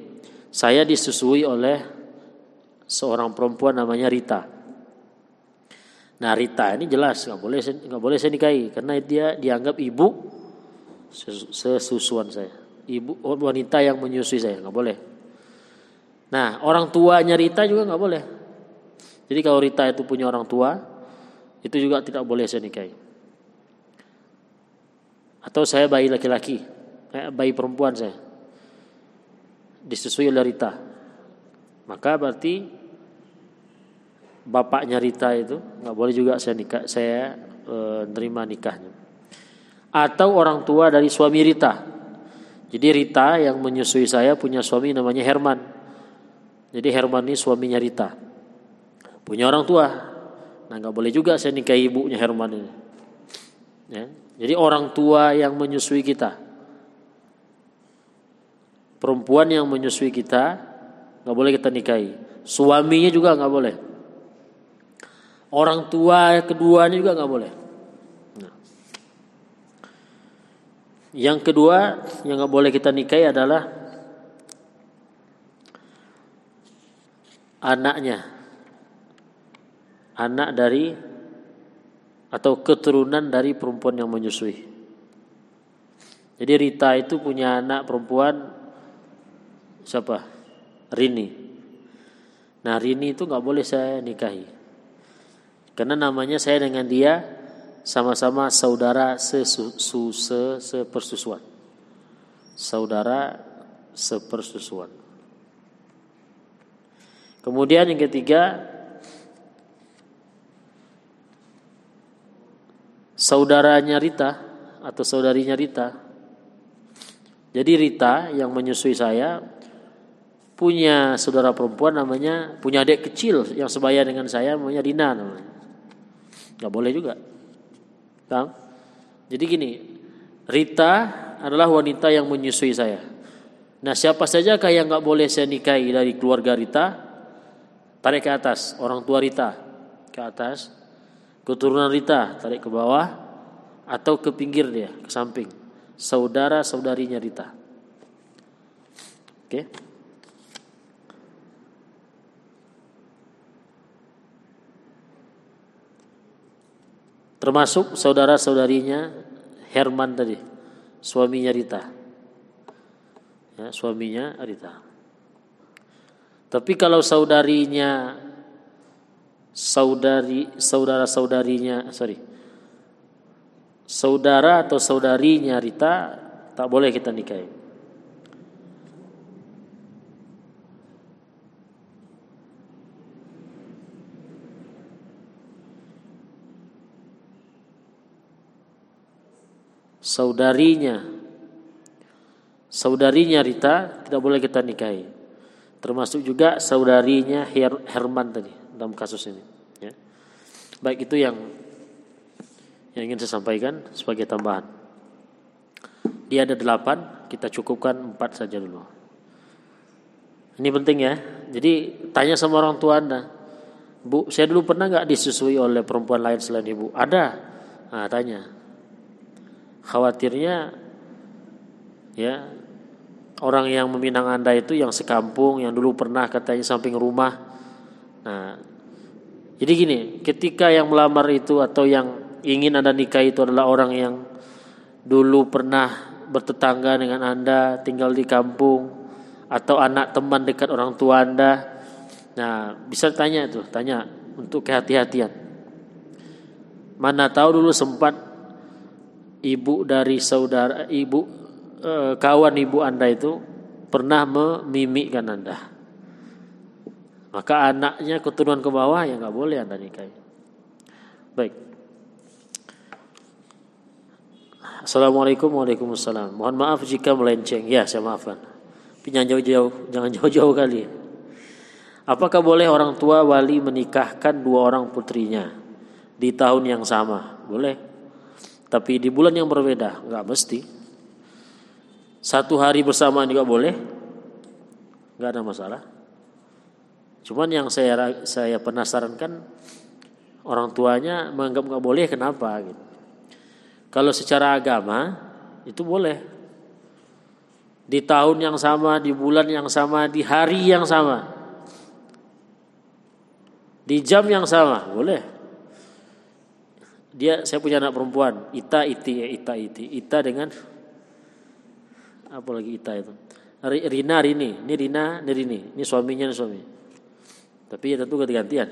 saya disusui oleh seorang perempuan namanya Rita. Nah Rita ini jelas nggak boleh nggak boleh saya nikahi karena dia dianggap ibu sesusuan saya, ibu wanita yang menyusui saya nggak boleh. Nah, orang tuanya Rita juga nggak boleh. Jadi kalau Rita itu punya orang tua, itu juga tidak boleh saya nikahi. Atau saya bayi laki-laki, eh, bayi perempuan saya, disusui oleh Rita. Maka berarti bapaknya Rita itu nggak boleh juga saya nikah, saya e, nerima nikahnya. Atau orang tua dari suami Rita. Jadi Rita yang menyusui saya punya suami namanya Herman. Jadi Herman ini suaminya Rita. Punya orang tua. Nah nggak boleh juga saya nikahi ibunya Herman ini. Ya. Jadi orang tua yang menyusui kita. Perempuan yang menyusui kita nggak boleh kita nikahi. Suaminya juga nggak boleh. Orang tua keduanya juga nggak boleh. Nah. Yang kedua yang nggak boleh kita nikahi adalah anaknya anak dari atau keturunan dari perempuan yang menyusui. Jadi Rita itu punya anak perempuan siapa? Rini. Nah Rini itu nggak boleh saya nikahi. Karena namanya saya dengan dia sama-sama saudara sesu, se, sepersusuan. Saudara sepersusuan. Kemudian yang ketiga saudaranya Rita atau saudarinya Rita. Jadi Rita yang menyusui saya punya saudara perempuan namanya punya adik kecil yang sebaya dengan saya namanya Rina namanya. Gak boleh juga. Bang. Jadi gini, Rita adalah wanita yang menyusui saya. Nah siapa saja yang nggak boleh saya nikahi dari keluarga Rita? tarik ke atas, orang tua Rita ke atas, keturunan Rita tarik ke bawah, atau ke pinggir dia, ke samping, saudara saudarinya Rita. Oke. Termasuk saudara saudarinya Herman tadi, suaminya Rita. Ya, suaminya Rita. Tapi kalau saudarinya saudari saudara saudarinya sorry saudara atau saudarinya Rita tak boleh kita nikahi. Saudarinya. Saudarinya Rita tidak boleh kita nikahi. Termasuk juga saudarinya Her Herman tadi dalam kasus ini ya. baik itu yang yang ingin saya sampaikan sebagai tambahan. Dia ada delapan kita cukupkan empat saja dulu. Ini penting ya. Jadi tanya sama orang tua anda. Bu saya dulu pernah nggak disusui oleh perempuan lain selain ibu? Ada. Nah, tanya khawatirnya ya orang yang meminang Anda itu yang sekampung, yang dulu pernah katanya samping rumah. Nah, jadi gini, ketika yang melamar itu atau yang ingin Anda nikah itu adalah orang yang dulu pernah bertetangga dengan Anda, tinggal di kampung, atau anak teman dekat orang tua Anda. Nah, bisa tanya itu, tanya untuk kehati-hatian. Mana tahu dulu sempat ibu dari saudara ibu Eh, kawan ibu anda itu pernah memimikkan anda. Maka anaknya keturunan ke bawah ya nggak boleh anda nikahi. Baik. Assalamualaikum Waalaikumsalam Mohon maaf jika melenceng. Ya saya maafkan. Jangan jauh-jauh Jangan jauh-jauh kali. Apakah boleh orang tua wali menikahkan dua orang putrinya Di tahun yang sama? Boleh Tapi di bulan yang berbeda Nggak mesti satu hari bersamaan juga boleh, nggak ada masalah. Cuman yang saya saya penasaran kan orang tuanya menganggap nggak boleh kenapa gitu. Kalau secara agama itu boleh. Di tahun yang sama, di bulan yang sama, di hari yang sama. Di jam yang sama, boleh. Dia saya punya anak perempuan, Ita Iti ya Ita Iti. Ita dengan apalagi Ita itu. Rina Rini, ini Rina, ini Rini, ini suaminya ini suami. Tapi ya tentu ganti-gantian.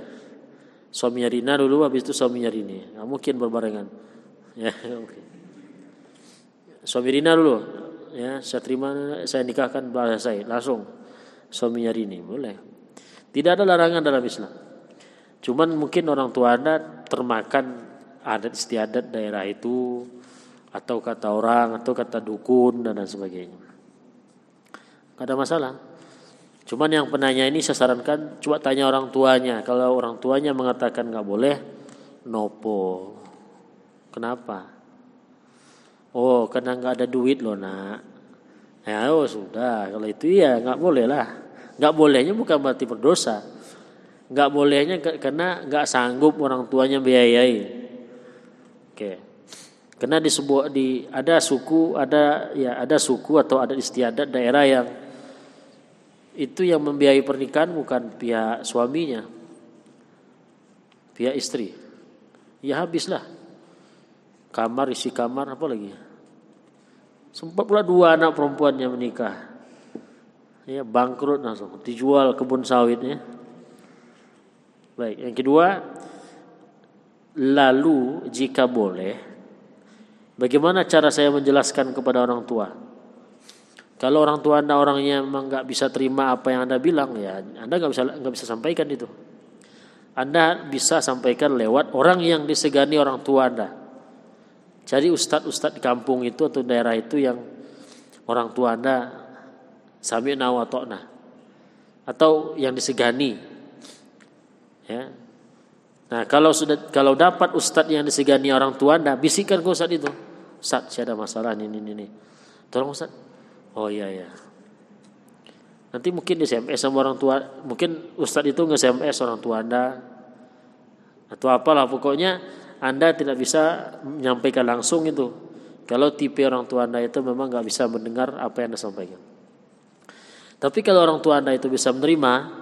Suaminya Rina dulu, habis itu suaminya Rini. Nah, mungkin berbarengan. Ya. [laughs] Suami Rina dulu, ya saya terima, saya nikahkan bahasa saya langsung. Suaminya Rini, boleh. Tidak ada larangan dalam Islam. Cuman mungkin orang tua anda termakan adat istiadat daerah itu atau kata orang atau kata dukun dan lain sebagainya. Gak ada masalah. Cuman yang penanya ini saya sarankan coba tanya orang tuanya. Kalau orang tuanya mengatakan nggak boleh, nopo. Kenapa? Oh, karena nggak ada duit loh nak. Ya, oh sudah. Kalau itu ya nggak boleh lah. Nggak bolehnya bukan berarti berdosa. Nggak bolehnya karena nggak sanggup orang tuanya biayai. Oke. Karena di sebuah di ada suku, ada ya ada suku atau ada istiadat daerah yang itu yang membiayai pernikahan bukan pihak suaminya. Pihak istri. Ya habislah. Kamar isi kamar apa lagi? Sempat pula dua anak perempuannya menikah. Ya bangkrut langsung, dijual kebun sawitnya. Baik, yang kedua lalu jika boleh Bagaimana cara saya menjelaskan kepada orang tua? Kalau orang tua anda orangnya memang nggak bisa terima apa yang anda bilang, ya anda nggak bisa nggak bisa sampaikan itu. Anda bisa sampaikan lewat orang yang disegani orang tua anda. Cari ustadz-ustadz kampung itu atau daerah itu yang orang tua anda sami'na wa atau yang disegani. Ya. Nah, kalau sudah kalau dapat ustadz yang disegani orang tua anda, bisikan ke ustadz itu. Ustadz, saya ada masalah ini, ini, ini. Tolong ustadz, Oh iya ya. Nanti mungkin di SMS sama orang tua, mungkin ustadz itu nge-SMS orang tua Anda atau apalah pokoknya Anda tidak bisa menyampaikan langsung itu. Kalau tipe orang tua Anda itu memang nggak bisa mendengar apa yang Anda sampaikan. Tapi kalau orang tua Anda itu bisa menerima,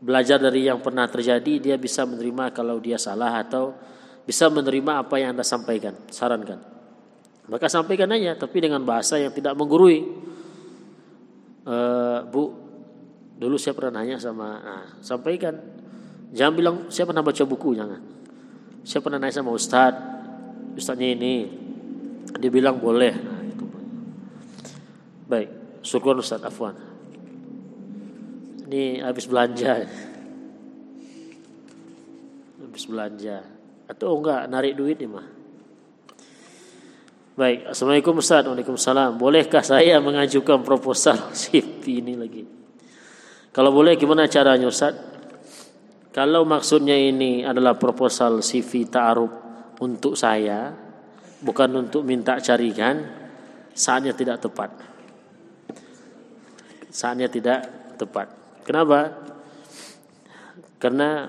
belajar dari yang pernah terjadi, dia bisa menerima kalau dia salah atau bisa menerima apa yang Anda sampaikan, sarankan. Maka sampaikan aja, tapi dengan bahasa yang tidak menggurui. E, Bu, dulu saya pernah nanya sama, nah, sampaikan. Jangan bilang saya pernah baca buku, jangan. Saya pernah nanya sama Ustad, Ustadnya ini, dia bilang boleh. Nah, itu. Baik, syukur Ustad Afwan. Ini habis belanja. Habis belanja. Atau enggak, narik duit nih mah. Baik, Assalamualaikum Ustaz. Waalaikumsalam. Bolehkah saya mengajukan proposal [laughs] CV ini lagi? Kalau boleh gimana caranya Ustaz? Kalau maksudnya ini adalah proposal CV ta'aruf untuk saya, bukan untuk minta carikan, saatnya tidak tepat. Saatnya tidak tepat. Kenapa? Karena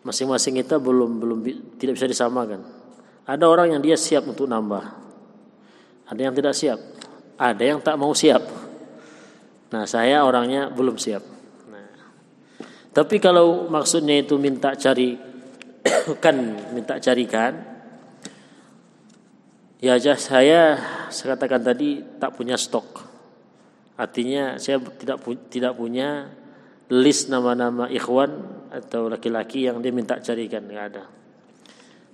masing-masing kita belum belum tidak bisa disamakan. Ada orang yang dia siap untuk nambah. Ada yang tidak siap. Ada yang tak mau siap. Nah, saya orangnya belum siap. Nah. Tapi kalau maksudnya itu minta cari [coughs] kan minta carikan ya saya saya katakan tadi tak punya stok. Artinya saya tidak tidak punya list nama-nama ikhwan atau laki-laki yang dia minta carikan nggak ada.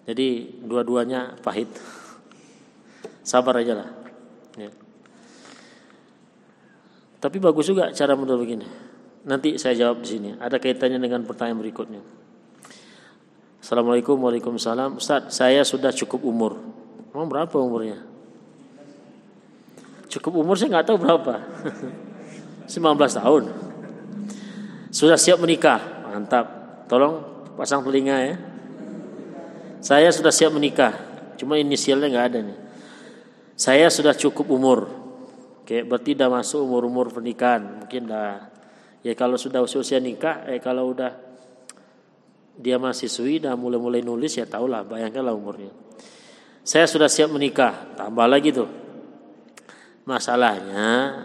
Jadi dua-duanya pahit. [laughs] Sabar aja lah. Ya. Tapi bagus juga cara model begini. Nanti saya jawab di sini. Ada kaitannya dengan pertanyaan berikutnya. Assalamualaikum Waalaikumsalam Ustaz saya sudah cukup umur Emang berapa umurnya? Cukup umur saya nggak tahu berapa. [laughs] 19 tahun. Sudah siap menikah. Mantap. Tolong pasang telinga ya. Saya sudah siap menikah, cuma inisialnya nggak ada nih. Saya sudah cukup umur, Oke, berarti udah masuk umur-umur pernikahan, mungkin dah. Ya kalau sudah usia nikah, eh kalau udah dia masih sui, dah mulai-mulai nulis ya tahulah, bayangkanlah umurnya. Saya sudah siap menikah, tambah lagi tuh. Masalahnya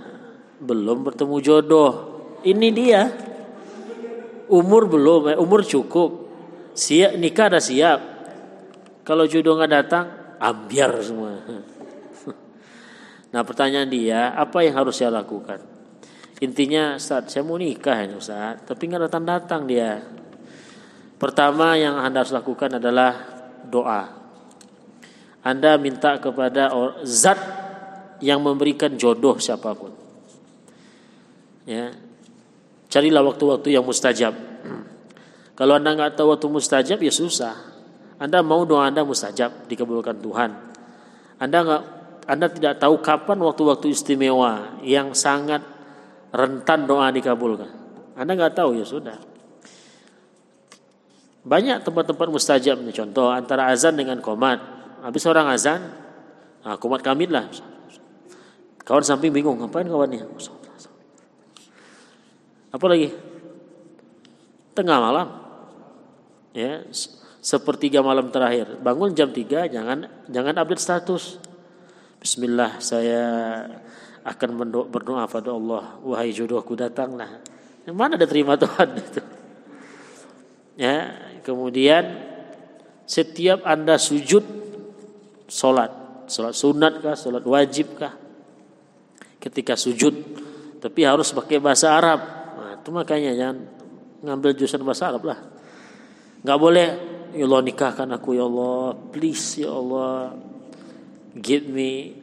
belum bertemu jodoh. Ini dia. Umur belum, eh, umur cukup. Siap nikah dah siap, kalau jodoh nggak datang, ambiar semua. Nah pertanyaan dia, apa yang harus saya lakukan? Intinya, Ustaz, saya mau nikah ya Ustaz, tapi nggak datang-datang dia. Pertama yang Anda harus lakukan adalah doa. Anda minta kepada zat yang memberikan jodoh siapa pun. Ya. Carilah waktu-waktu yang mustajab. [clears throat] Kalau Anda nggak tahu waktu mustajab ya susah. Anda mau doa Anda mustajab dikabulkan Tuhan. Anda nggak Anda tidak tahu kapan waktu-waktu istimewa yang sangat rentan doa dikabulkan. Anda nggak tahu ya sudah. Banyak tempat-tempat mustajab contoh antara azan dengan komat. Habis orang azan, nah, komat kamit lah. Kawan samping bingung ngapain kawannya? Apa lagi? Tengah malam. Ya, sepertiga malam terakhir. Bangun jam 3 jangan jangan update status. Bismillah saya akan berdoa pada Allah, wahai jodohku datanglah. Yang mana ada terima Tuhan itu? [laughs] Ya, kemudian setiap Anda sujud salat, salat sunat kah, salat wajib kah? Ketika sujud tapi harus pakai bahasa Arab. Nah, itu makanya jangan ngambil jurusan bahasa Arab lah. Nggak boleh Ya Allah nikahkan aku ya Allah Please ya Allah Give me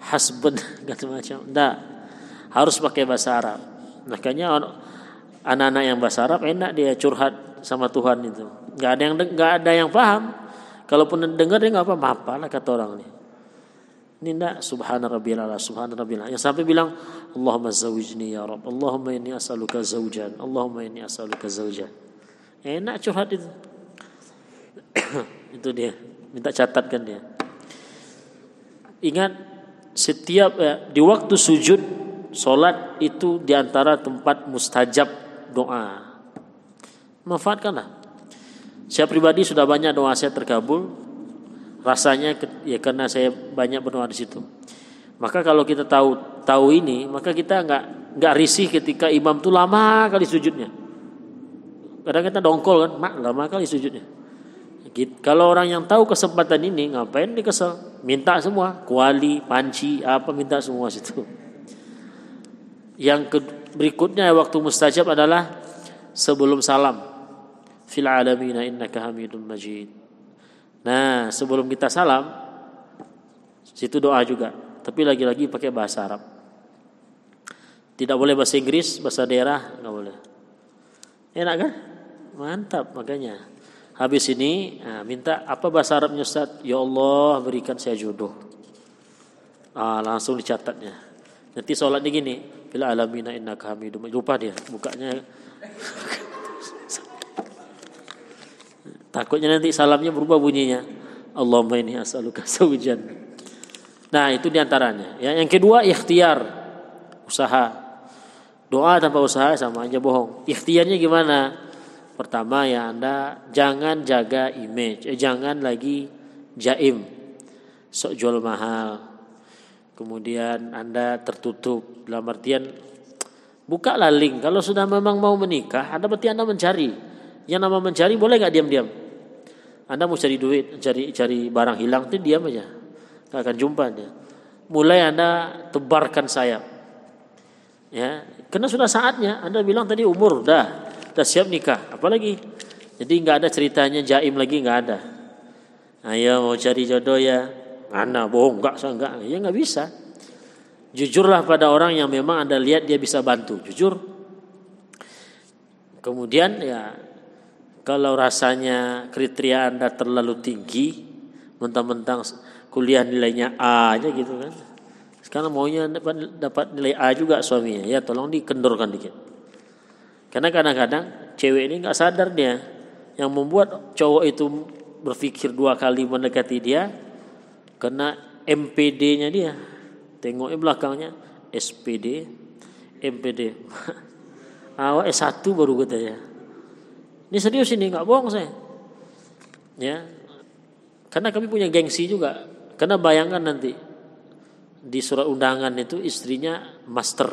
hasben [laughs] macam. Enggak harus pakai bahasa Arab. Makanya anak-anak yang bahasa Arab enak dia curhat sama Tuhan itu. Nggak ada yang nggak ada yang paham. Kalaupun dengar dia nggak apa apa lah kata orang ini ini enggak subhana rabbiyal ala subhana rabbiyal yang sampai bilang Allahumma zawijni ya Rabb Allahumma inni as'aluka zawjan Allahumma inni as'aluka zawjan enak curhat itu [coughs] itu dia minta catatkan dia ingat setiap eh, di waktu sujud solat itu di antara tempat mustajab doa. Manfaatkanlah. Saya pribadi sudah banyak doa saya terkabul. Rasanya ya karena saya banyak berdoa di situ. Maka kalau kita tahu tahu ini, maka kita nggak nggak risih ketika imam itu lama kali sujudnya. Kadang kita dongkol kan, mak lama kali sujudnya. Kalau orang yang tahu kesempatan ini ngapain dia kesel? Minta semua, kuali, panci, apa minta semua situ. Yang berikutnya waktu mustajab adalah sebelum salam. Fil alamin innaka hamidun majid. Nah, sebelum kita salam situ doa juga, tapi lagi-lagi pakai bahasa Arab. Tidak boleh bahasa Inggris, bahasa daerah nggak boleh. Enak kan? Mantap makanya. Habis ini nah, minta apa bahasa Arabnya Ustaz? Ya Allah berikan saya jodoh. Ah, langsung dicatatnya. Nanti sholatnya gini, bila alamina inna kami Lupa dia, bukanya. [laughs] Takutnya nanti salamnya berubah bunyinya. Allahumma ini as'aluka [laughs] zawjan. Nah, itu di antaranya. Ya, yang kedua ikhtiar, usaha. Doa tanpa usaha sama aja bohong. Ikhtiarnya gimana? Pertama ya Anda jangan jaga image, eh, jangan lagi jaim, sok jual mahal. Kemudian Anda tertutup dalam artian buka link. Kalau sudah memang mau menikah, Anda berarti Anda mencari. Yang nama mencari boleh nggak diam-diam? Anda mau cari duit, cari cari barang hilang itu diam aja. Gak akan jumpa dia. Mulai Anda tebarkan sayap. Ya, karena sudah saatnya. Anda bilang tadi umur dah sudah siap nikah, apalagi. Jadi nggak ada ceritanya jaim lagi nggak ada. Ayo mau cari jodoh ya, mana bohong nggak saya nggak, ya nggak bisa. Jujurlah pada orang yang memang anda lihat dia bisa bantu, jujur. Kemudian ya kalau rasanya kriteria anda terlalu tinggi, mentang-mentang kuliah nilainya A aja gitu kan. Sekarang maunya dapat, dapat nilai A juga suaminya, ya tolong dikendorkan dikit. Karena kadang-kadang cewek ini nggak sadar dia yang membuat cowok itu berpikir dua kali mendekati dia karena MPD-nya dia. Tengoknya belakangnya SPD, MPD. [laughs] Awak S1 baru katanya. Ini serius ini nggak bohong saya. Ya. Karena kami punya gengsi juga. Karena bayangkan nanti di surat undangan itu istrinya master.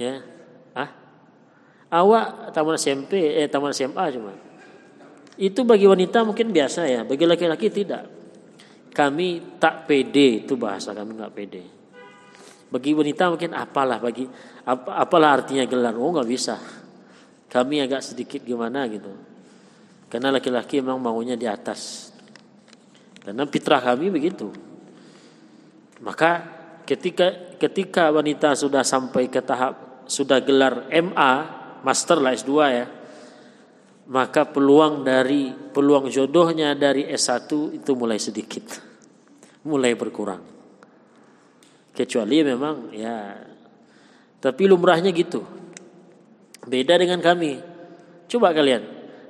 Ya, Awak taman SMP, eh taman SMA cuma. Itu bagi wanita mungkin biasa ya, bagi laki-laki tidak. Kami tak pede itu bahasa kami nggak pede. Bagi wanita mungkin apalah bagi ap, apalah artinya gelar. Oh nggak bisa. Kami agak sedikit gimana gitu. Karena laki-laki memang maunya di atas. Karena fitrah kami begitu. Maka ketika ketika wanita sudah sampai ke tahap sudah gelar MA master lah S2 ya maka peluang dari peluang jodohnya dari S1 itu mulai sedikit mulai berkurang kecuali memang ya tapi lumrahnya gitu beda dengan kami coba kalian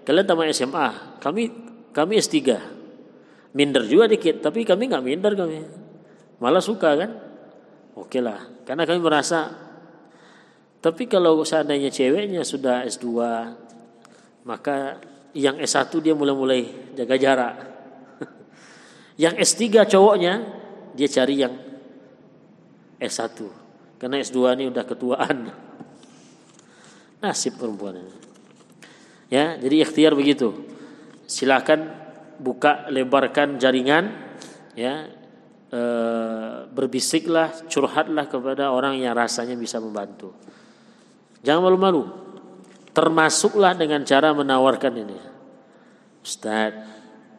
kalian tamat SMA kami kami S3 minder juga dikit tapi kami nggak minder kami malah suka kan oke lah karena kami merasa tapi kalau seandainya ceweknya sudah S2, maka yang S1 dia mulai-mulai jaga jarak. [laughs] yang S3 cowoknya dia cari yang S1. Karena S2 ini udah ketuaan. Nasib perempuan ini. Ya, jadi ikhtiar begitu. Silakan buka lebarkan jaringan ya e, berbisiklah curhatlah kepada orang yang rasanya bisa membantu Jangan malu-malu. Termasuklah dengan cara menawarkan ini. Ustaz,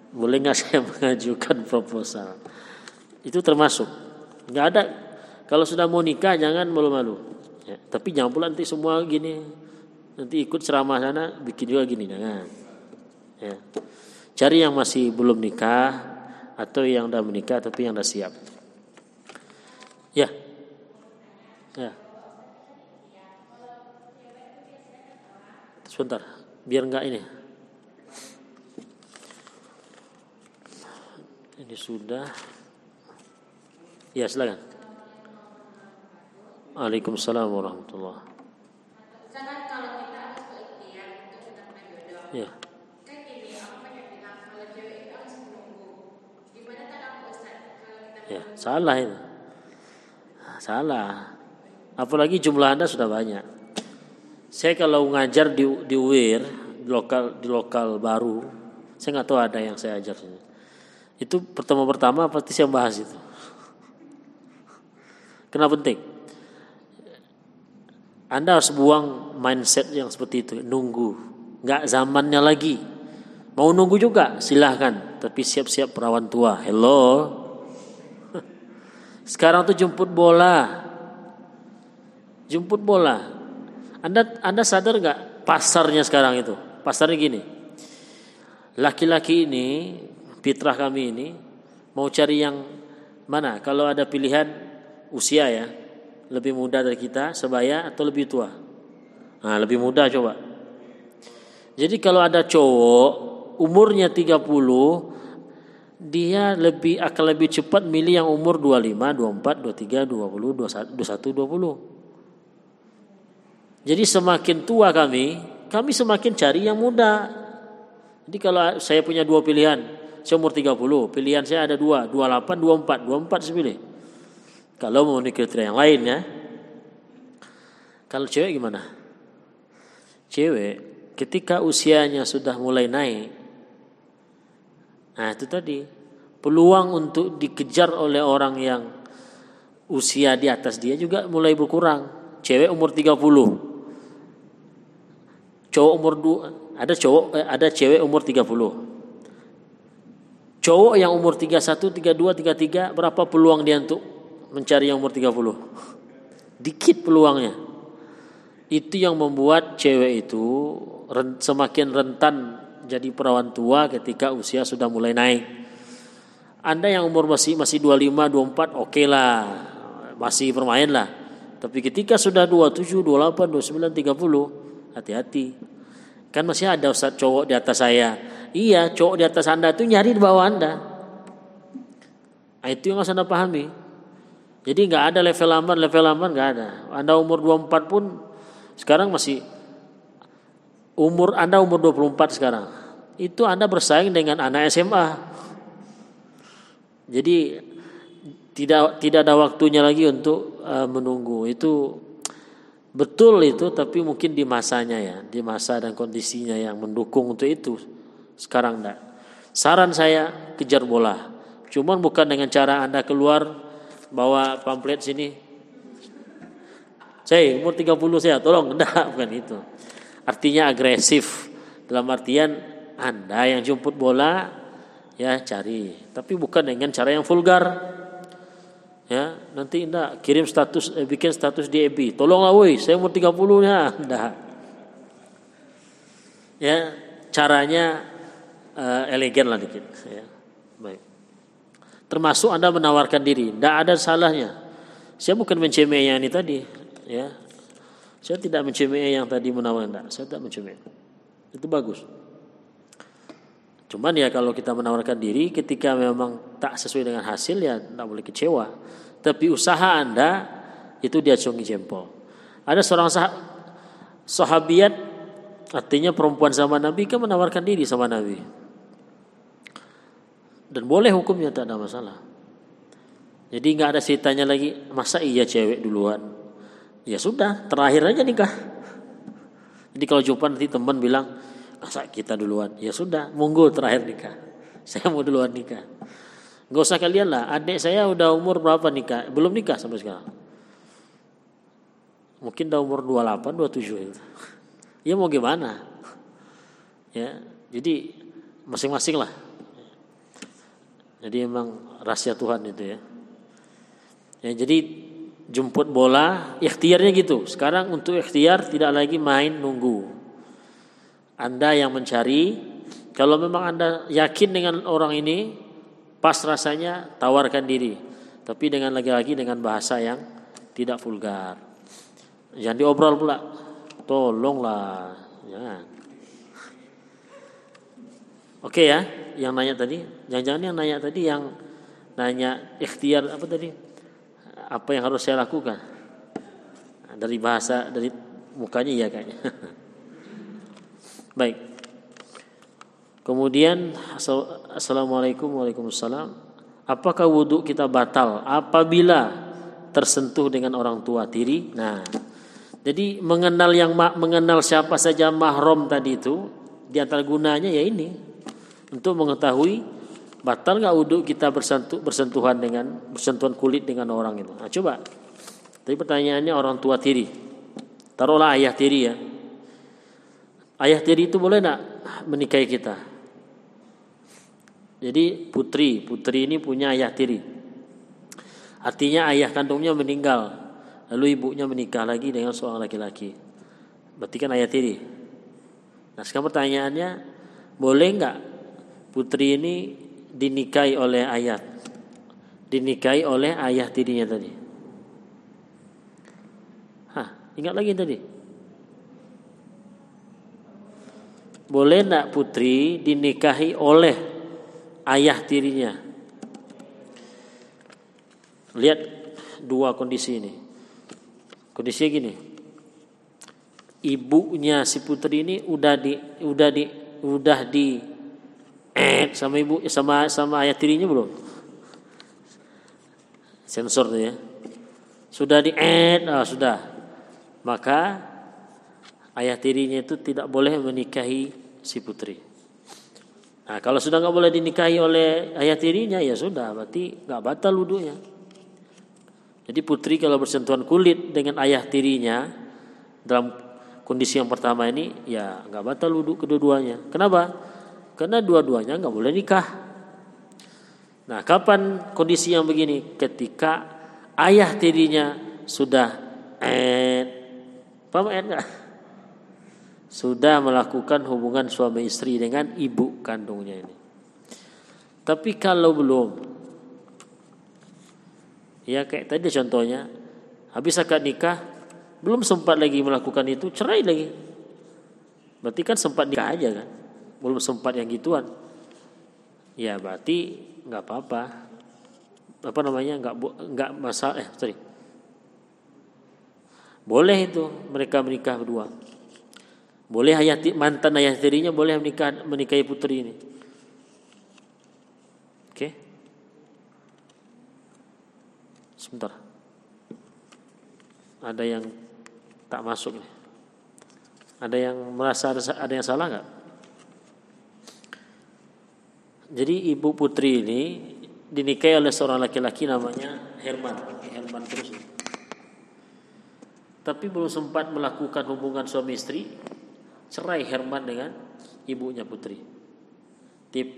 boleh nggak saya [laughs] mengajukan proposal? Itu termasuk. nggak ada. Kalau sudah mau nikah jangan malu-malu. Ya, tapi jangan pula nanti semua gini. Nanti ikut ceramah sana bikin juga gini jangan. Ya. Cari yang masih belum nikah atau yang udah menikah tapi yang udah siap. Ya. Ya. Sebentar, biar enggak ini. Ini sudah. Ya, silakan. Waalaikumsalam warahmatullahi Ya. Ya, salah ini. Salah. Apalagi jumlah Anda sudah banyak. Saya kalau ngajar di di UIR, di lokal di lokal baru, saya nggak tahu ada yang saya ajar. Itu pertama pertama pasti saya bahas itu. Kenapa penting? Anda harus buang mindset yang seperti itu, nunggu, nggak zamannya lagi. Mau nunggu juga, silahkan. Tapi siap-siap perawan tua. Hello, [laughs] sekarang tuh jemput bola. Jemput bola. Anda Anda sadar nggak pasarnya sekarang itu? Pasarnya gini. Laki-laki ini, fitrah kami ini mau cari yang mana? Kalau ada pilihan usia ya, lebih muda dari kita, sebaya atau lebih tua? Nah, lebih muda coba. Jadi kalau ada cowok umurnya 30 dia lebih akan lebih cepat milih yang umur 25, 24, 23, 20, 21, 20. Jadi semakin tua kami, kami semakin cari yang muda. Jadi kalau saya punya dua pilihan, saya umur 30, pilihan saya ada dua, 28, 24, 24 saya pilih. Kalau mau kriteria yang lain ya. Kalau cewek gimana? Cewek ketika usianya sudah mulai naik, Nah itu tadi peluang untuk dikejar oleh orang yang usia di atas dia juga mulai berkurang. Cewek umur 30. Cowok umur 2, ada cowok eh, ada cewek umur 30. Cowok yang umur 31, 32, 33 berapa peluang dia untuk mencari yang umur 30? Dikit peluangnya. Itu yang membuat cewek itu semakin rentan jadi perawan tua ketika usia sudah mulai naik. Anda yang umur masih masih 25, 24 oke okay lah. Masih bermain lah. Tapi ketika sudah 27, 28, 29, 30 hati-hati. Kan masih ada Ustaz cowok di atas saya. Iya, cowok di atas Anda itu nyari di bawah Anda. Nah, itu yang harus Anda pahami. Jadi nggak ada level aman, level aman nggak ada. Anda umur 24 pun sekarang masih umur Anda umur 24 sekarang itu Anda bersaing dengan anak SMA. Jadi tidak tidak ada waktunya lagi untuk uh, menunggu. Itu betul itu tapi mungkin di masanya ya, di masa dan kondisinya yang mendukung untuk itu. Sekarang enggak. Saran saya kejar bola. Cuman bukan dengan cara Anda keluar bawa pamflet sini. Saya umur 30 saya, tolong [laughs] enggak bukan itu. Artinya agresif dalam artian anda yang jemput bola ya cari, tapi bukan dengan cara yang vulgar. Ya, nanti Anda kirim status eh, bikin status di EB. Tolonglah woi, saya umur 30 ya. Enggak. Ya, caranya uh, elegan lah dikit ya. Baik. Termasuk Anda menawarkan diri, tidak ada salahnya. Saya bukan mencemeh yang ini tadi, ya. Saya tidak mencemeh yang tadi menawarkan, saya tidak mencemeh. Itu bagus. Cuman ya kalau kita menawarkan diri ketika memang tak sesuai dengan hasil ya tidak boleh kecewa. Tapi usaha Anda itu diacungi jempol. Ada seorang sah sahabiat artinya perempuan sama Nabi kan menawarkan diri sama Nabi. Dan boleh hukumnya tak ada masalah. Jadi nggak ada ceritanya lagi masa iya cewek duluan. Ya sudah, terakhir aja nikah. Jadi kalau jumpa nanti teman bilang, masa kita duluan. Ya sudah monggo terakhir nikah. [laughs] Saya mau duluan nikah. Gak usah kalian lah. Adik saya udah umur berapa nikah? Belum nikah sampai sekarang. Mungkin udah umur 28 27 itu. [laughs] Ya mau gimana? [laughs] Ya jadi masing-masing lah. Jadi emang rahasia Tuhan itu ya. Ya, jadi jemput bola, ikhtiarnya gitu. Sekarang untuk ikhtiar tidak lagi main nunggu. Anda yang mencari, kalau memang Anda yakin dengan orang ini, pas rasanya tawarkan diri. Tapi dengan lagi-lagi dengan bahasa yang tidak vulgar. Jangan diobrol pula. Tolonglah. Jangan. Oke ya, yang nanya tadi, jangan-jangan yang nanya tadi yang nanya ikhtiar apa tadi? Apa yang harus saya lakukan? Dari bahasa dari mukanya ya kayaknya. [laughs] Baik. Kemudian Assalamualaikum Waalaikumsalam Apakah wudhu kita batal apabila tersentuh dengan orang tua tiri? Nah, jadi mengenal yang mengenal siapa saja mahrom tadi itu di antara gunanya ya ini untuk mengetahui batal nggak wudhu kita bersentuh, bersentuhan dengan bersentuhan kulit dengan orang itu. Nah, coba. Tapi pertanyaannya orang tua tiri. Taruhlah ayah tiri ya. Ayah tiri itu boleh nggak menikahi kita? Jadi putri, putri ini punya ayah tiri. Artinya ayah kandungnya meninggal, lalu ibunya menikah lagi dengan seorang laki-laki. Berarti kan ayah tiri. Nah sekarang pertanyaannya, boleh nggak putri ini dinikahi oleh ayah dinikahi oleh ayah tirinya tadi. Hah, ingat lagi tadi. Boleh tidak putri dinikahi oleh ayah tirinya? Lihat dua kondisi ini. Kondisinya gini. Ibunya si putri ini udah di udah di udah di eh sama ibu sama sama ayah tirinya belum? Sensor tuh ya sudah di eh oh, sudah. Maka ayah tirinya itu tidak boleh menikahi si putri. Nah kalau sudah nggak boleh dinikahi oleh ayah tirinya ya sudah berarti nggak batal wudhunya. Jadi putri kalau bersentuhan kulit dengan ayah tirinya dalam kondisi yang pertama ini ya nggak batal wudhu kedua-duanya. Kenapa karena dua-duanya nggak boleh nikah. Nah, kapan kondisi yang begini? Ketika ayah tirinya sudah eh, paham enggak? Sudah melakukan hubungan suami istri dengan ibu kandungnya ini. Tapi kalau belum, ya kayak tadi contohnya, habis akad nikah, belum sempat lagi melakukan itu, cerai lagi. Berarti kan sempat nikah aja kan? Belum sempat yang gituan. Ya berarti nggak apa-apa. Apa namanya nggak nggak masalah eh sorry. Boleh itu mereka menikah berdua. Boleh ayah mantan ayah tirinya boleh menikah menikahi putri ini. Oke? Sebentar. Ada yang tak masuk nih. Ada yang merasa ada, ada yang salah nggak jadi ibu putri ini dinikahi oleh seorang laki-laki namanya Herman. Herman terus. Tapi belum sempat melakukan hubungan suami istri, cerai Herman dengan ibunya putri.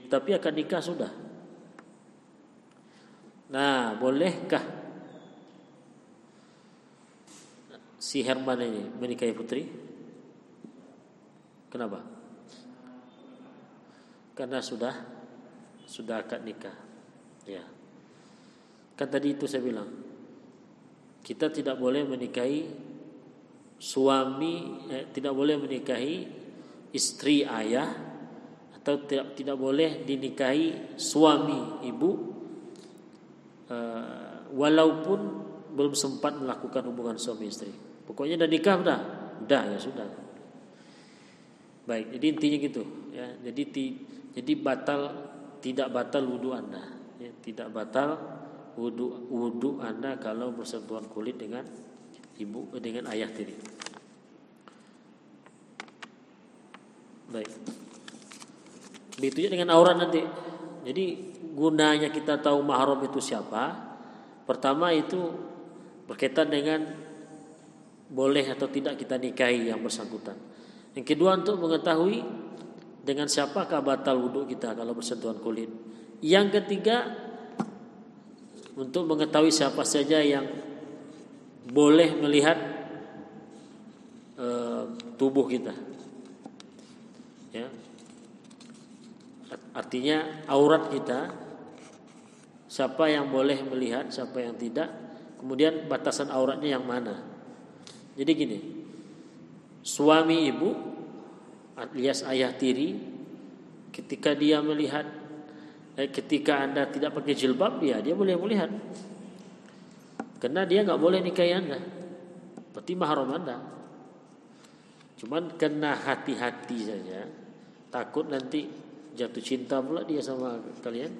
Tapi akan nikah sudah. Nah, bolehkah si Herman ini menikahi putri? Kenapa? Karena sudah sudah akad nikah. Ya. Kan tadi itu saya bilang. Kita tidak boleh menikahi suami eh, tidak boleh menikahi istri ayah atau tidak tidak boleh dinikahi suami ibu eh, walaupun belum sempat melakukan hubungan suami istri. Pokoknya udah nikah udah, udah ya sudah. Baik, jadi intinya gitu ya. Jadi jadi batal tidak batal wudhu anda. Ya, tidak batal wudhu wudhu anda kalau bersentuhan kulit dengan ibu dengan ayah tiri. Baik. Begitu dengan aurat nanti. Jadi gunanya kita tahu mahram itu siapa pertama itu berkaitan dengan boleh atau tidak kita nikahi yang bersangkutan. Yang kedua untuk mengetahui dengan siapakah batal wudhu kita kalau bersentuhan kulit? Yang ketiga, untuk mengetahui siapa saja yang boleh melihat e, tubuh kita. Ya. Artinya aurat kita siapa yang boleh melihat, siapa yang tidak, kemudian batasan auratnya yang mana. Jadi gini, suami ibu alias ayah tiri. Ketika dia melihat eh, ketika anda tidak pakai jilbab ya dia boleh melihat. Karena dia nggak boleh nikahi anda. Berarti mahram anda. Cuman kena hati-hati saja takut nanti jatuh cinta pula dia sama kalian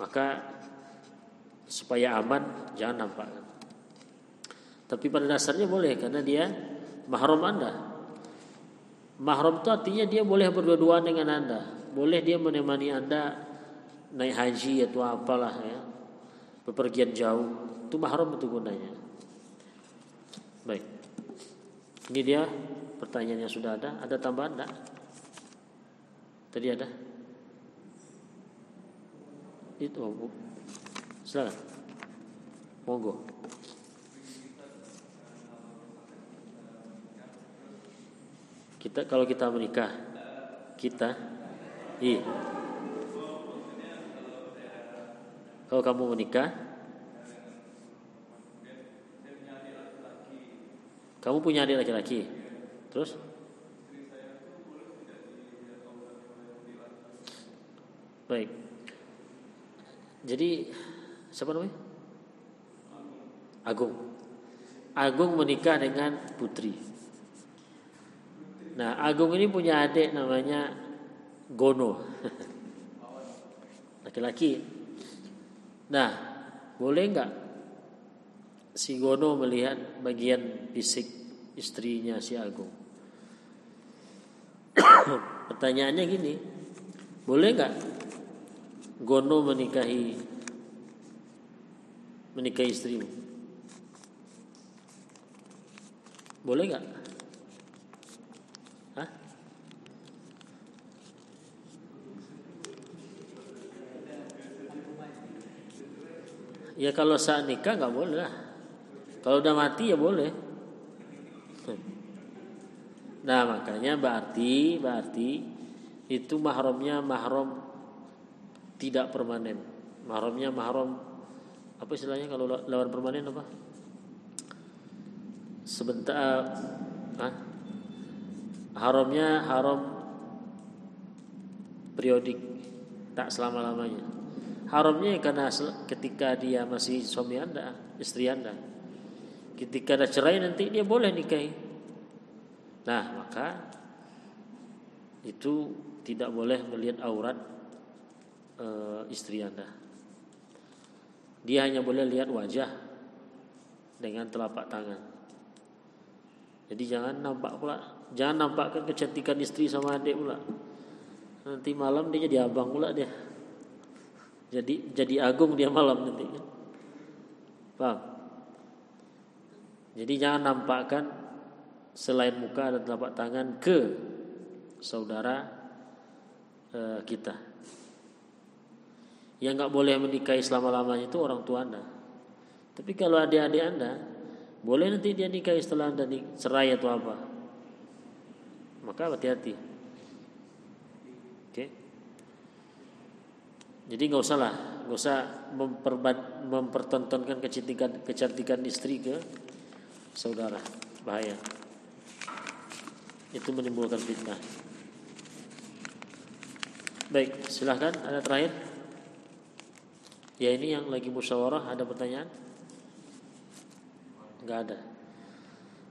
maka supaya aman jangan nampak. Tapi pada dasarnya boleh karena dia mahram anda Mahram itu artinya dia boleh berdua-duaan dengan Anda. Boleh dia menemani Anda naik haji atau apalah ya. Bepergian jauh. Itu mahram itu gunanya. Baik. Ini dia pertanyaan yang sudah ada. Ada tambahan enggak? Tadi ada? Itu, Bu. Silakan. Monggo. Kita kalau kita menikah, kita iya. Kalau kamu menikah, kamu punya adik laki-laki, terus? Baik. Jadi siapa namanya? Agung. Agung menikah dengan putri. Nah, Agung ini punya adik namanya Gono. [laughs] Laki-laki. Nah, boleh nggak si Gono melihat bagian fisik istrinya si Agung? [coughs] Pertanyaannya gini, boleh nggak Gono menikahi menikahi istrimu? Boleh nggak? Ya kalau saat nikah nggak boleh lah. Kalau udah mati ya boleh. Nah makanya berarti berarti itu mahramnya mahram tidak permanen. Mahramnya mahram apa istilahnya kalau lawan permanen apa? Sebentar, ah, haramnya haram periodik tak selama lamanya. Haramnya karena ketika dia masih suami anda, istri anda. Ketika ada cerai nanti dia boleh nikahi. Nah maka itu tidak boleh melihat aurat e, istri anda. Dia hanya boleh lihat wajah dengan telapak tangan. Jadi jangan nampak pula, jangan nampakkan kecantikan istri sama adik pula. Nanti malam dia jadi abang pula dia. Jadi jadi agung dia malam nanti kan. Paham? Jadi jangan nampakkan selain muka dan telapak tangan ke saudara e, kita. Yang nggak boleh menikahi selama-lamanya itu orang tua anda. Tapi kalau adik-adik anda, boleh nanti dia nikahi setelah anda cerai atau apa. Maka hati-hati. Oke. Okay? Jadi nggak usah lah, nggak usah mempertontonkan kecantikan kecantikan istri ke saudara, bahaya. Itu menimbulkan fitnah. Baik, silahkan ada terakhir. Ya ini yang lagi musyawarah ada pertanyaan? Enggak ada.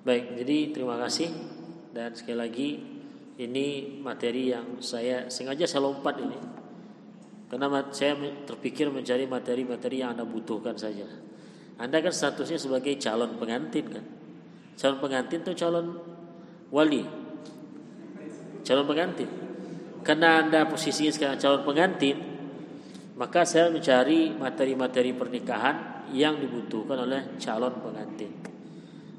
Baik, jadi terima kasih dan sekali lagi ini materi yang saya sengaja saya lompat ini karena saya terpikir mencari materi-materi yang Anda butuhkan saja. Anda kan statusnya sebagai calon pengantin kan. Calon pengantin itu calon wali. Calon pengantin. Karena Anda posisinya sekarang calon pengantin, maka saya mencari materi-materi pernikahan yang dibutuhkan oleh calon pengantin.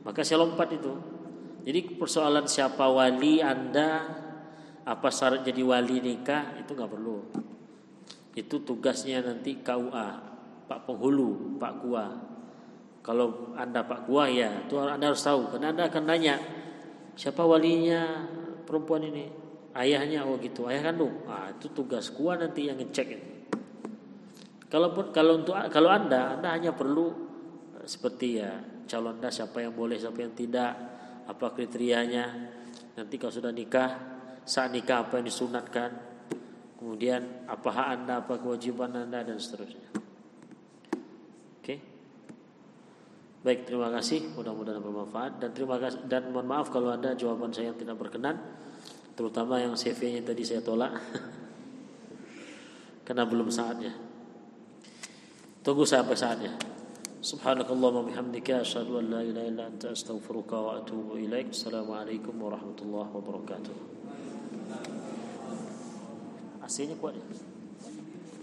Maka saya lompat itu. Jadi persoalan siapa wali Anda, apa syarat jadi wali nikah itu nggak perlu. Itu tugasnya nanti KUA, Pak penghulu, Pak Kua. Kalau Anda Pak Kua ya, itu Anda harus tahu karena Anda akan nanya siapa walinya perempuan ini. Ayahnya oh gitu, ayah kandung. Ah, itu tugas Kua nanti yang ngecek itu. Kalaupun kalau untuk kalau Anda, Anda hanya perlu eh, seperti ya calon Anda siapa yang boleh, siapa yang tidak, apa kriterianya. Nanti kalau sudah nikah, saat nikah apa yang disunatkan, kemudian apa hak Anda, apa kewajiban Anda dan seterusnya. Oke. Baik, terima kasih. Mudah-mudahan bermanfaat dan terima kasih dan mohon maaf kalau ada jawaban saya yang tidak berkenan, terutama yang CV-nya tadi saya tolak. [laughs] Karena belum saatnya. Tunggu sampai saatnya. Subhanakallahumma bihamdika asyhadu an la ilaha illa anta astaghfiruka wa atubu ilaik. Assalamualaikum warahmatullahi wabarakatuh. Aslinya kuat ya?